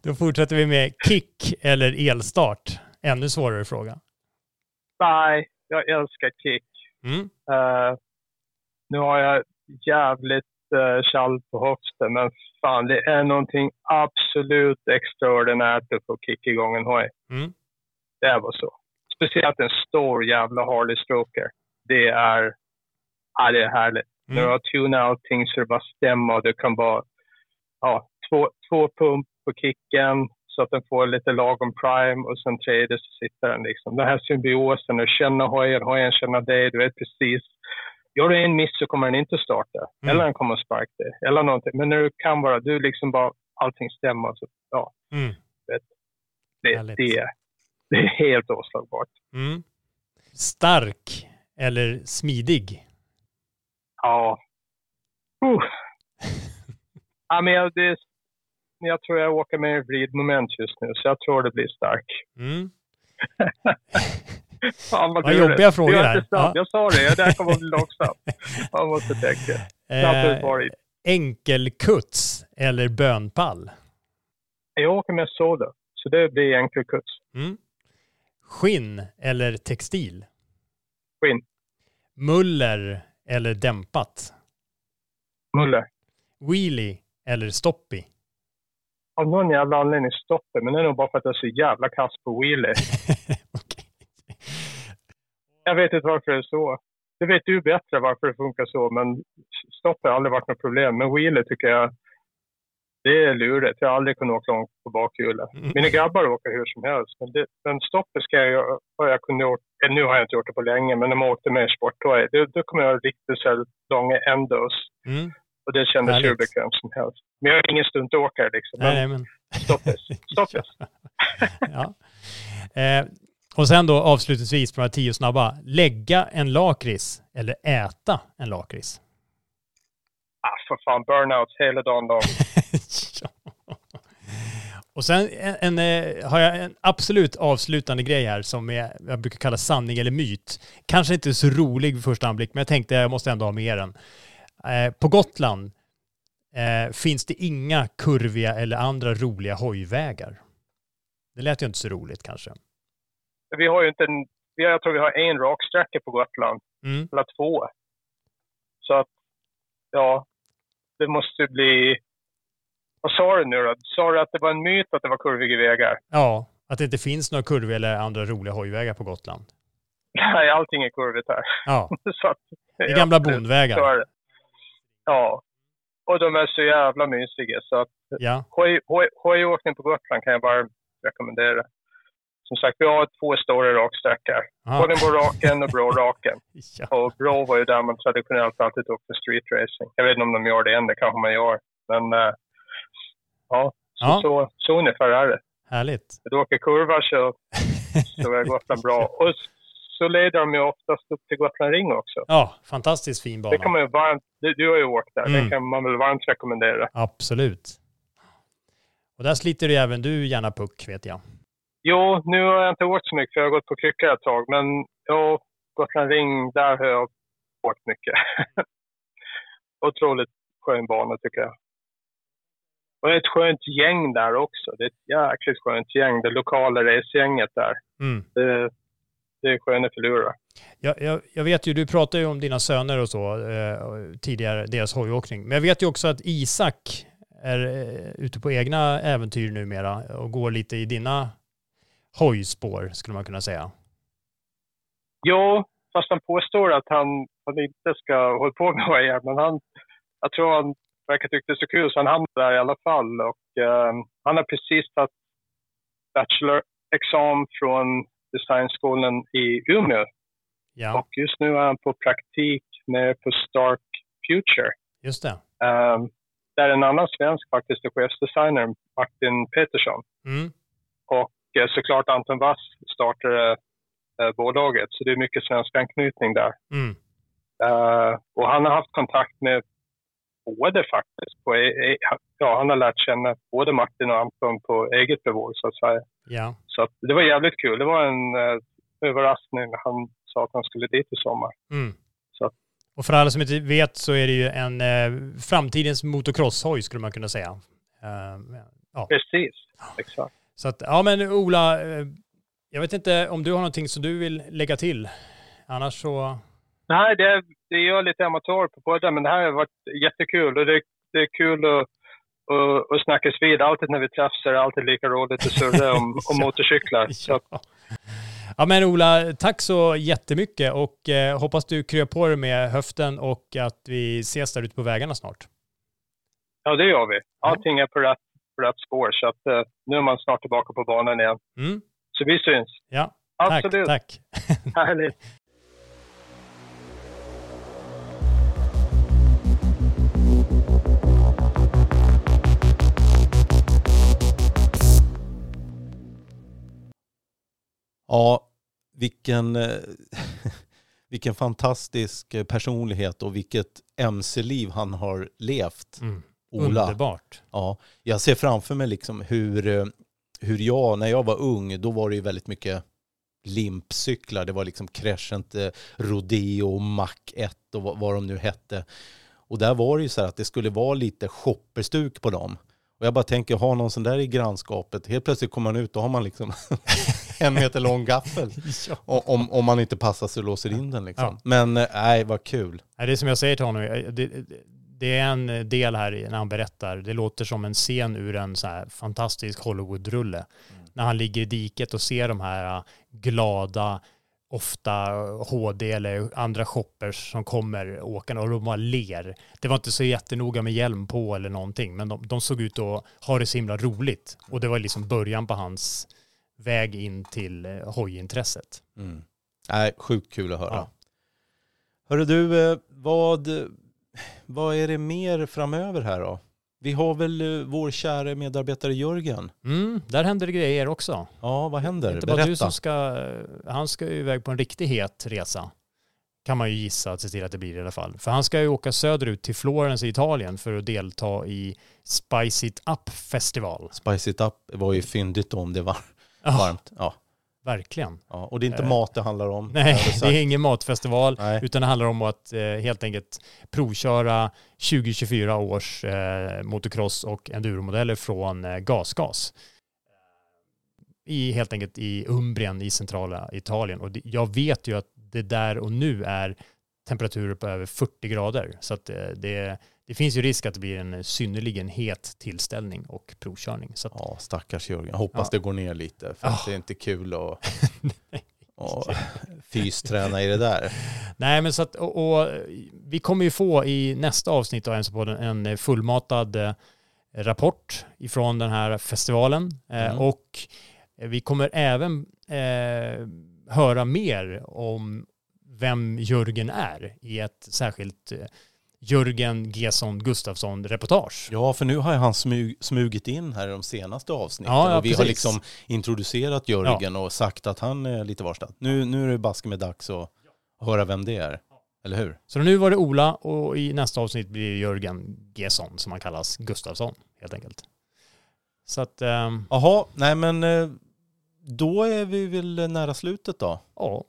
Då fortsätter vi med kick eller elstart. Ännu svårare fråga. Nej, jag älskar kick. Mm. Eh, nu har jag jävligt uh, kall på höften, men fan, det är någonting absolut extraordinärt att få kicka igång en hoj. Mm. Det bara så. Speciellt en stor jävla Harley Stroker. Det är, ja, det är härligt. Mm. När du har tunat allting så det bara stämmer och du kan bara, ja, två, två pump på kicken så att den får lite lagom prime och sen tredje så sitter den liksom. Den här symbiosen, du känner hojen, hojen känner dig, du vet precis. Gör du en miss så kommer den inte starta. Mm. Eller den kommer sparka dig. Eller någonting. Men när du kan bara, du liksom bara, allting stämmer. Så, ja, Mm. det, Härligt. det, det är helt oslagbart. Mm. Stark eller smidig? Ja. Uh. ja men det, jag tror jag åker med i vridmoment just nu, så jag tror det blir stark. Mm. Fan, Vad lurigt. jobbiga frågor är här. Ja. Jag sa det, det här kommer att bli långsamt. Man måste tänka. Eh, det. enkelkuts eller bönpall? Jag åker med solo, så det blir enkelkuts. Mm. Skinn eller textil? Skinn. Muller eller dämpat? Muller. Wheelie eller stoppi? Av någon jävla anledning stoppar men det är nog bara för att jag är så jävla kass på wheelie. Okej. Jag vet inte varför det är så. Det vet du bättre varför det funkar så, men stopp har aldrig varit något problem. Men wheelie tycker jag, det är lurigt. Jag har aldrig kunnat åka långt på bakhjulet. Mm. Mina grabbar åker hur som helst. Men, det, men stoppet ska jag, har jag kunnat gjort, eh, nu har jag inte gjort det på länge, men när man åkte med i sporthoj, då, då kommer jag riktigt så långa endos. Mm. Och det kändes hur bekvämt som helst. Men jag är ingen stuntåkare liksom. Nej, Men nej, men... stoppis, stoppis. ja. eh, och sen då avslutningsvis på de här tio snabba. Lägga en lakrits eller äta en lakrits? Ah, för fan, burnouts hela dagen lång. Och sen en, en, eh, har jag en absolut avslutande grej här som är, jag brukar kalla sanning eller myt. Kanske inte så rolig vid första anblick, men jag tänkte jag måste ändå ha med den. Eh, på Gotland eh, finns det inga kurviga eller andra roliga hojvägar. Det lät ju inte så roligt kanske. Vi har ju inte en, jag tror vi har en raksträcka på Gotland, Mm. eller två. Så att, ja, det måste bli... Vad sa du nu då? Sa du att det var en myt att det var kurviga vägar? Ja, att det inte finns några kurviga eller andra roliga hojvägar på Gotland. Nej, allting är kurvigt här. Ja, så att, det är gamla bondvägar. Ja. Och de är så jävla mysiga så att Ja, hoj- hoj- hojåkning på Gotland kan jag bara rekommendera. Som sagt, vi har två stora raksträckor. Ja. Bollningboraken och Bråraken. ja. Och Bro var ju där man traditionellt alltid åkte street racing. Jag vet inte om de gör det än, det kanske man gör. Men eh, ja, så, Ja. Så, så ungefär är det. härligt. Du åker kurvor så, så är Gotland bra. Och så leder de ju oftast upp till Gotland Ring också. Ja, fantastiskt fin Det kan bana. man ju varmt, du, du har ju åkt där, Mm. det kan man väl varmt rekommendera. Absolut. Och där sliter ju även du gärna puck, vet jag. Jo, nu har jag inte åkt så mycket för jag har gått på kryckor ett tag. Men ja, Gotland Ring, där har jag åkt mycket. Otroligt skön bana tycker jag. Och det är ett skönt gäng där också. Det är ett jäkligt skönt gäng. Det lokala racegänget där. Mm. Det, det är sköna filurer. Jag, jag, jag vet ju, du pratar ju om dina söner och så eh, tidigare, deras hojåkning. Men jag vet ju också att Isak är eh, ute på egna äventyr numera och går lite i dina hojspår, skulle man kunna säga. Jo, fast han påstår att han, han inte ska hålla på med hojar. Men han, jag tror han verkar tycka det är så kul så han hamnade där i alla fall. Och, eh, han har precis tagit bachelorexamen från designskolan i Umeå. Ja, Och just nu är han på praktik med på Stark Future. just det. Um, där en annan svensk faktiskt är chefsdesigner, Martin Petersson. Mm. Och eh, såklart Anton Wass startade eh, bolaget, så det är mycket svensk anknytning där. Mm. Eh, och han har haft kontakt med både faktiskt, på, e- e- ja, han har lärt känna både Martin och Anton på eget bevåg så att säga. Ja. Så det var jävligt kul. Det var en eh, överraskning när han sa att han skulle dit i sommar. Mm. Och för alla som inte vet så är det ju en eh, framtidens motocrosshoj skulle man kunna säga. Eh, ja. Precis, exakt. Så att, ja men Ola, eh, jag vet inte om du har någonting som du vill lägga till. Annars så, Nej, det, det är jag lite amatör på båda, men det här har varit jättekul och det, det är kul att, att, att snackas vid. Alltid när vi träffas är det alltid lika roligt att surra om, om motorcyklar. Så ja men Ola, tack så jättemycket och eh, hoppas du kryar på dig med höften och att vi ses där ute på vägarna snart. ja, det gör vi. Allting är på rätt, på rätt spår, så att, eh, nu är man snart tillbaka på banan igen. Mm. Så vi syns. Ja, Absolut. tack, tack. Härligt. Ja, vilken, eh, vilken fantastisk personlighet och vilket MC-liv han har levt. Mm. Ola. Underbart. Ja, jag ser framför mig liksom hur, eh, hur jag, när jag var ung, då var det ju väldigt mycket limpcyklar. Det var liksom Crescent, eh, Rodeo, Mac 1 och vad, vad de nu hette. Och där var det ju så här att det skulle vara lite shopperstuk på dem. Och jag bara tänker, ha någon sån där i grannskapet. Helt plötsligt kommer man ut, då har man liksom en meter lång gaffel. Ja. Om, om man inte passar sig och låser in den liksom. Ja. Men eh, nej, vad kul. Det är som jag säger till honom, eh, det, det är en del här när han berättar, det låter som en scen ur en så här fantastisk Hollywood-rulle. När han ligger i diket och ser de här eh, glada, ofta HD eller andra shoppers som kommer åkande och de bara ler. Det var inte så jättenoga med hjälm på eller någonting, men de, de såg ut att ha det så himla roligt. Och det var liksom början på hans väg in till eh, hojintresset. Mm. Nej, sjukt kul att höra. Ja. Hörru du, eh, vad, vad är det mer framöver här då? Vi har väl eh, vår kära medarbetare Jörgen. Mm, där händer det grejer också. Ja, vad händer? inte bara Berätta. du som ska, han ska ju iväg på en riktigt het resa. Kan man ju gissa att se till att det blir i alla fall. För han ska ju åka söderut till Florens i Italien för att delta i Spice It Up Festival. Spice It Up var ju fyndigt om det var varmt. Ja. Verkligen. Ja. Och det är inte Eh, mat det handlar om. Nej, det är ingen matfestival, Nej. utan det handlar om att eh, helt enkelt provköra 2024 års eh, motocross och enduromodeller från eh, GasGas. I, helt enkelt i Umbrien i centrala Italien. Och det, jag vet ju att det där och nu är temperaturer på över 40 grader. Så att eh, det, det finns ju risk att det blir en synnerligen het tillställning och provkörning. Så att, Ja, stackars Jörgen. Jag hoppas Ja. det går ner lite. För att Ja. det är inte kul att och fysträna i det där. Nej, men så att, och, och vi kommer ju få i nästa avsnitt av MC-podden en fullmatad eh, rapport ifrån den här festivalen. Eh, Mm. Och vi kommer även eh, höra mer om vem Jörgen är i ett särskilt eh, Jörgen Gesson Gustafsson-reportage. Ja, för nu har han smug, smugit in här i de senaste avsnitten. Ja, ja, och vi har precis. liksom introducerat Jörgen och sagt att han är lite varstad. Nu, nu är det baske med dags att höra vem det är. Eller hur? Så nu var det Ola och i nästa avsnitt blir det Jörgen Gesson som han kallas Gustafsson helt enkelt. Så att, ehm, Jaha, nej men eh, då är vi väl nära slutet då. ja,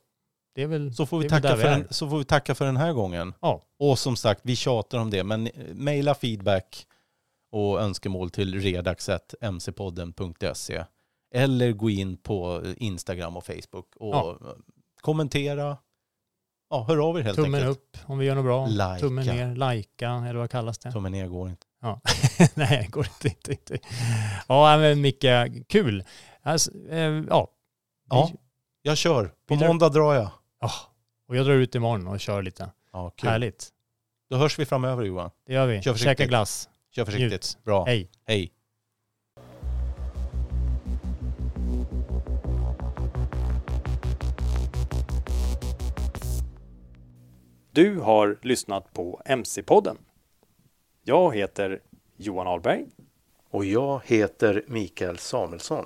väl Så får vi, tacka för, den, så får vi tacka för den här gången. Ja. Och som sagt, vi tjatar om det, men eh, mejla feedback och önskemål till redax.mcpodden.se eller gå in på Instagram och Facebook och Ja. kommentera. Ja, hör av er helt Tummen enkelt. upp om vi gör något bra. Lajka. Tummen ner, lajka eller vad kallas det? Tummen ner går inte. Ja. Nej, det går inte, inte, inte. Ja, men Micke, kul. Alltså, eh, ja. Ja, jag kör. På måndag drar jag. Ja. Och jag drar ut imorgon och kör lite. Ja, kul. Härligt. Då hörs vi framöver Johan. Det gör vi. Kör försiktigt. Käka glass. Kör försiktigt. Njut. Bra. Hej. Hej. Du har lyssnat på MC-podden. Jag heter Johan Ahlberg. Och jag heter Mikael Samuelsson.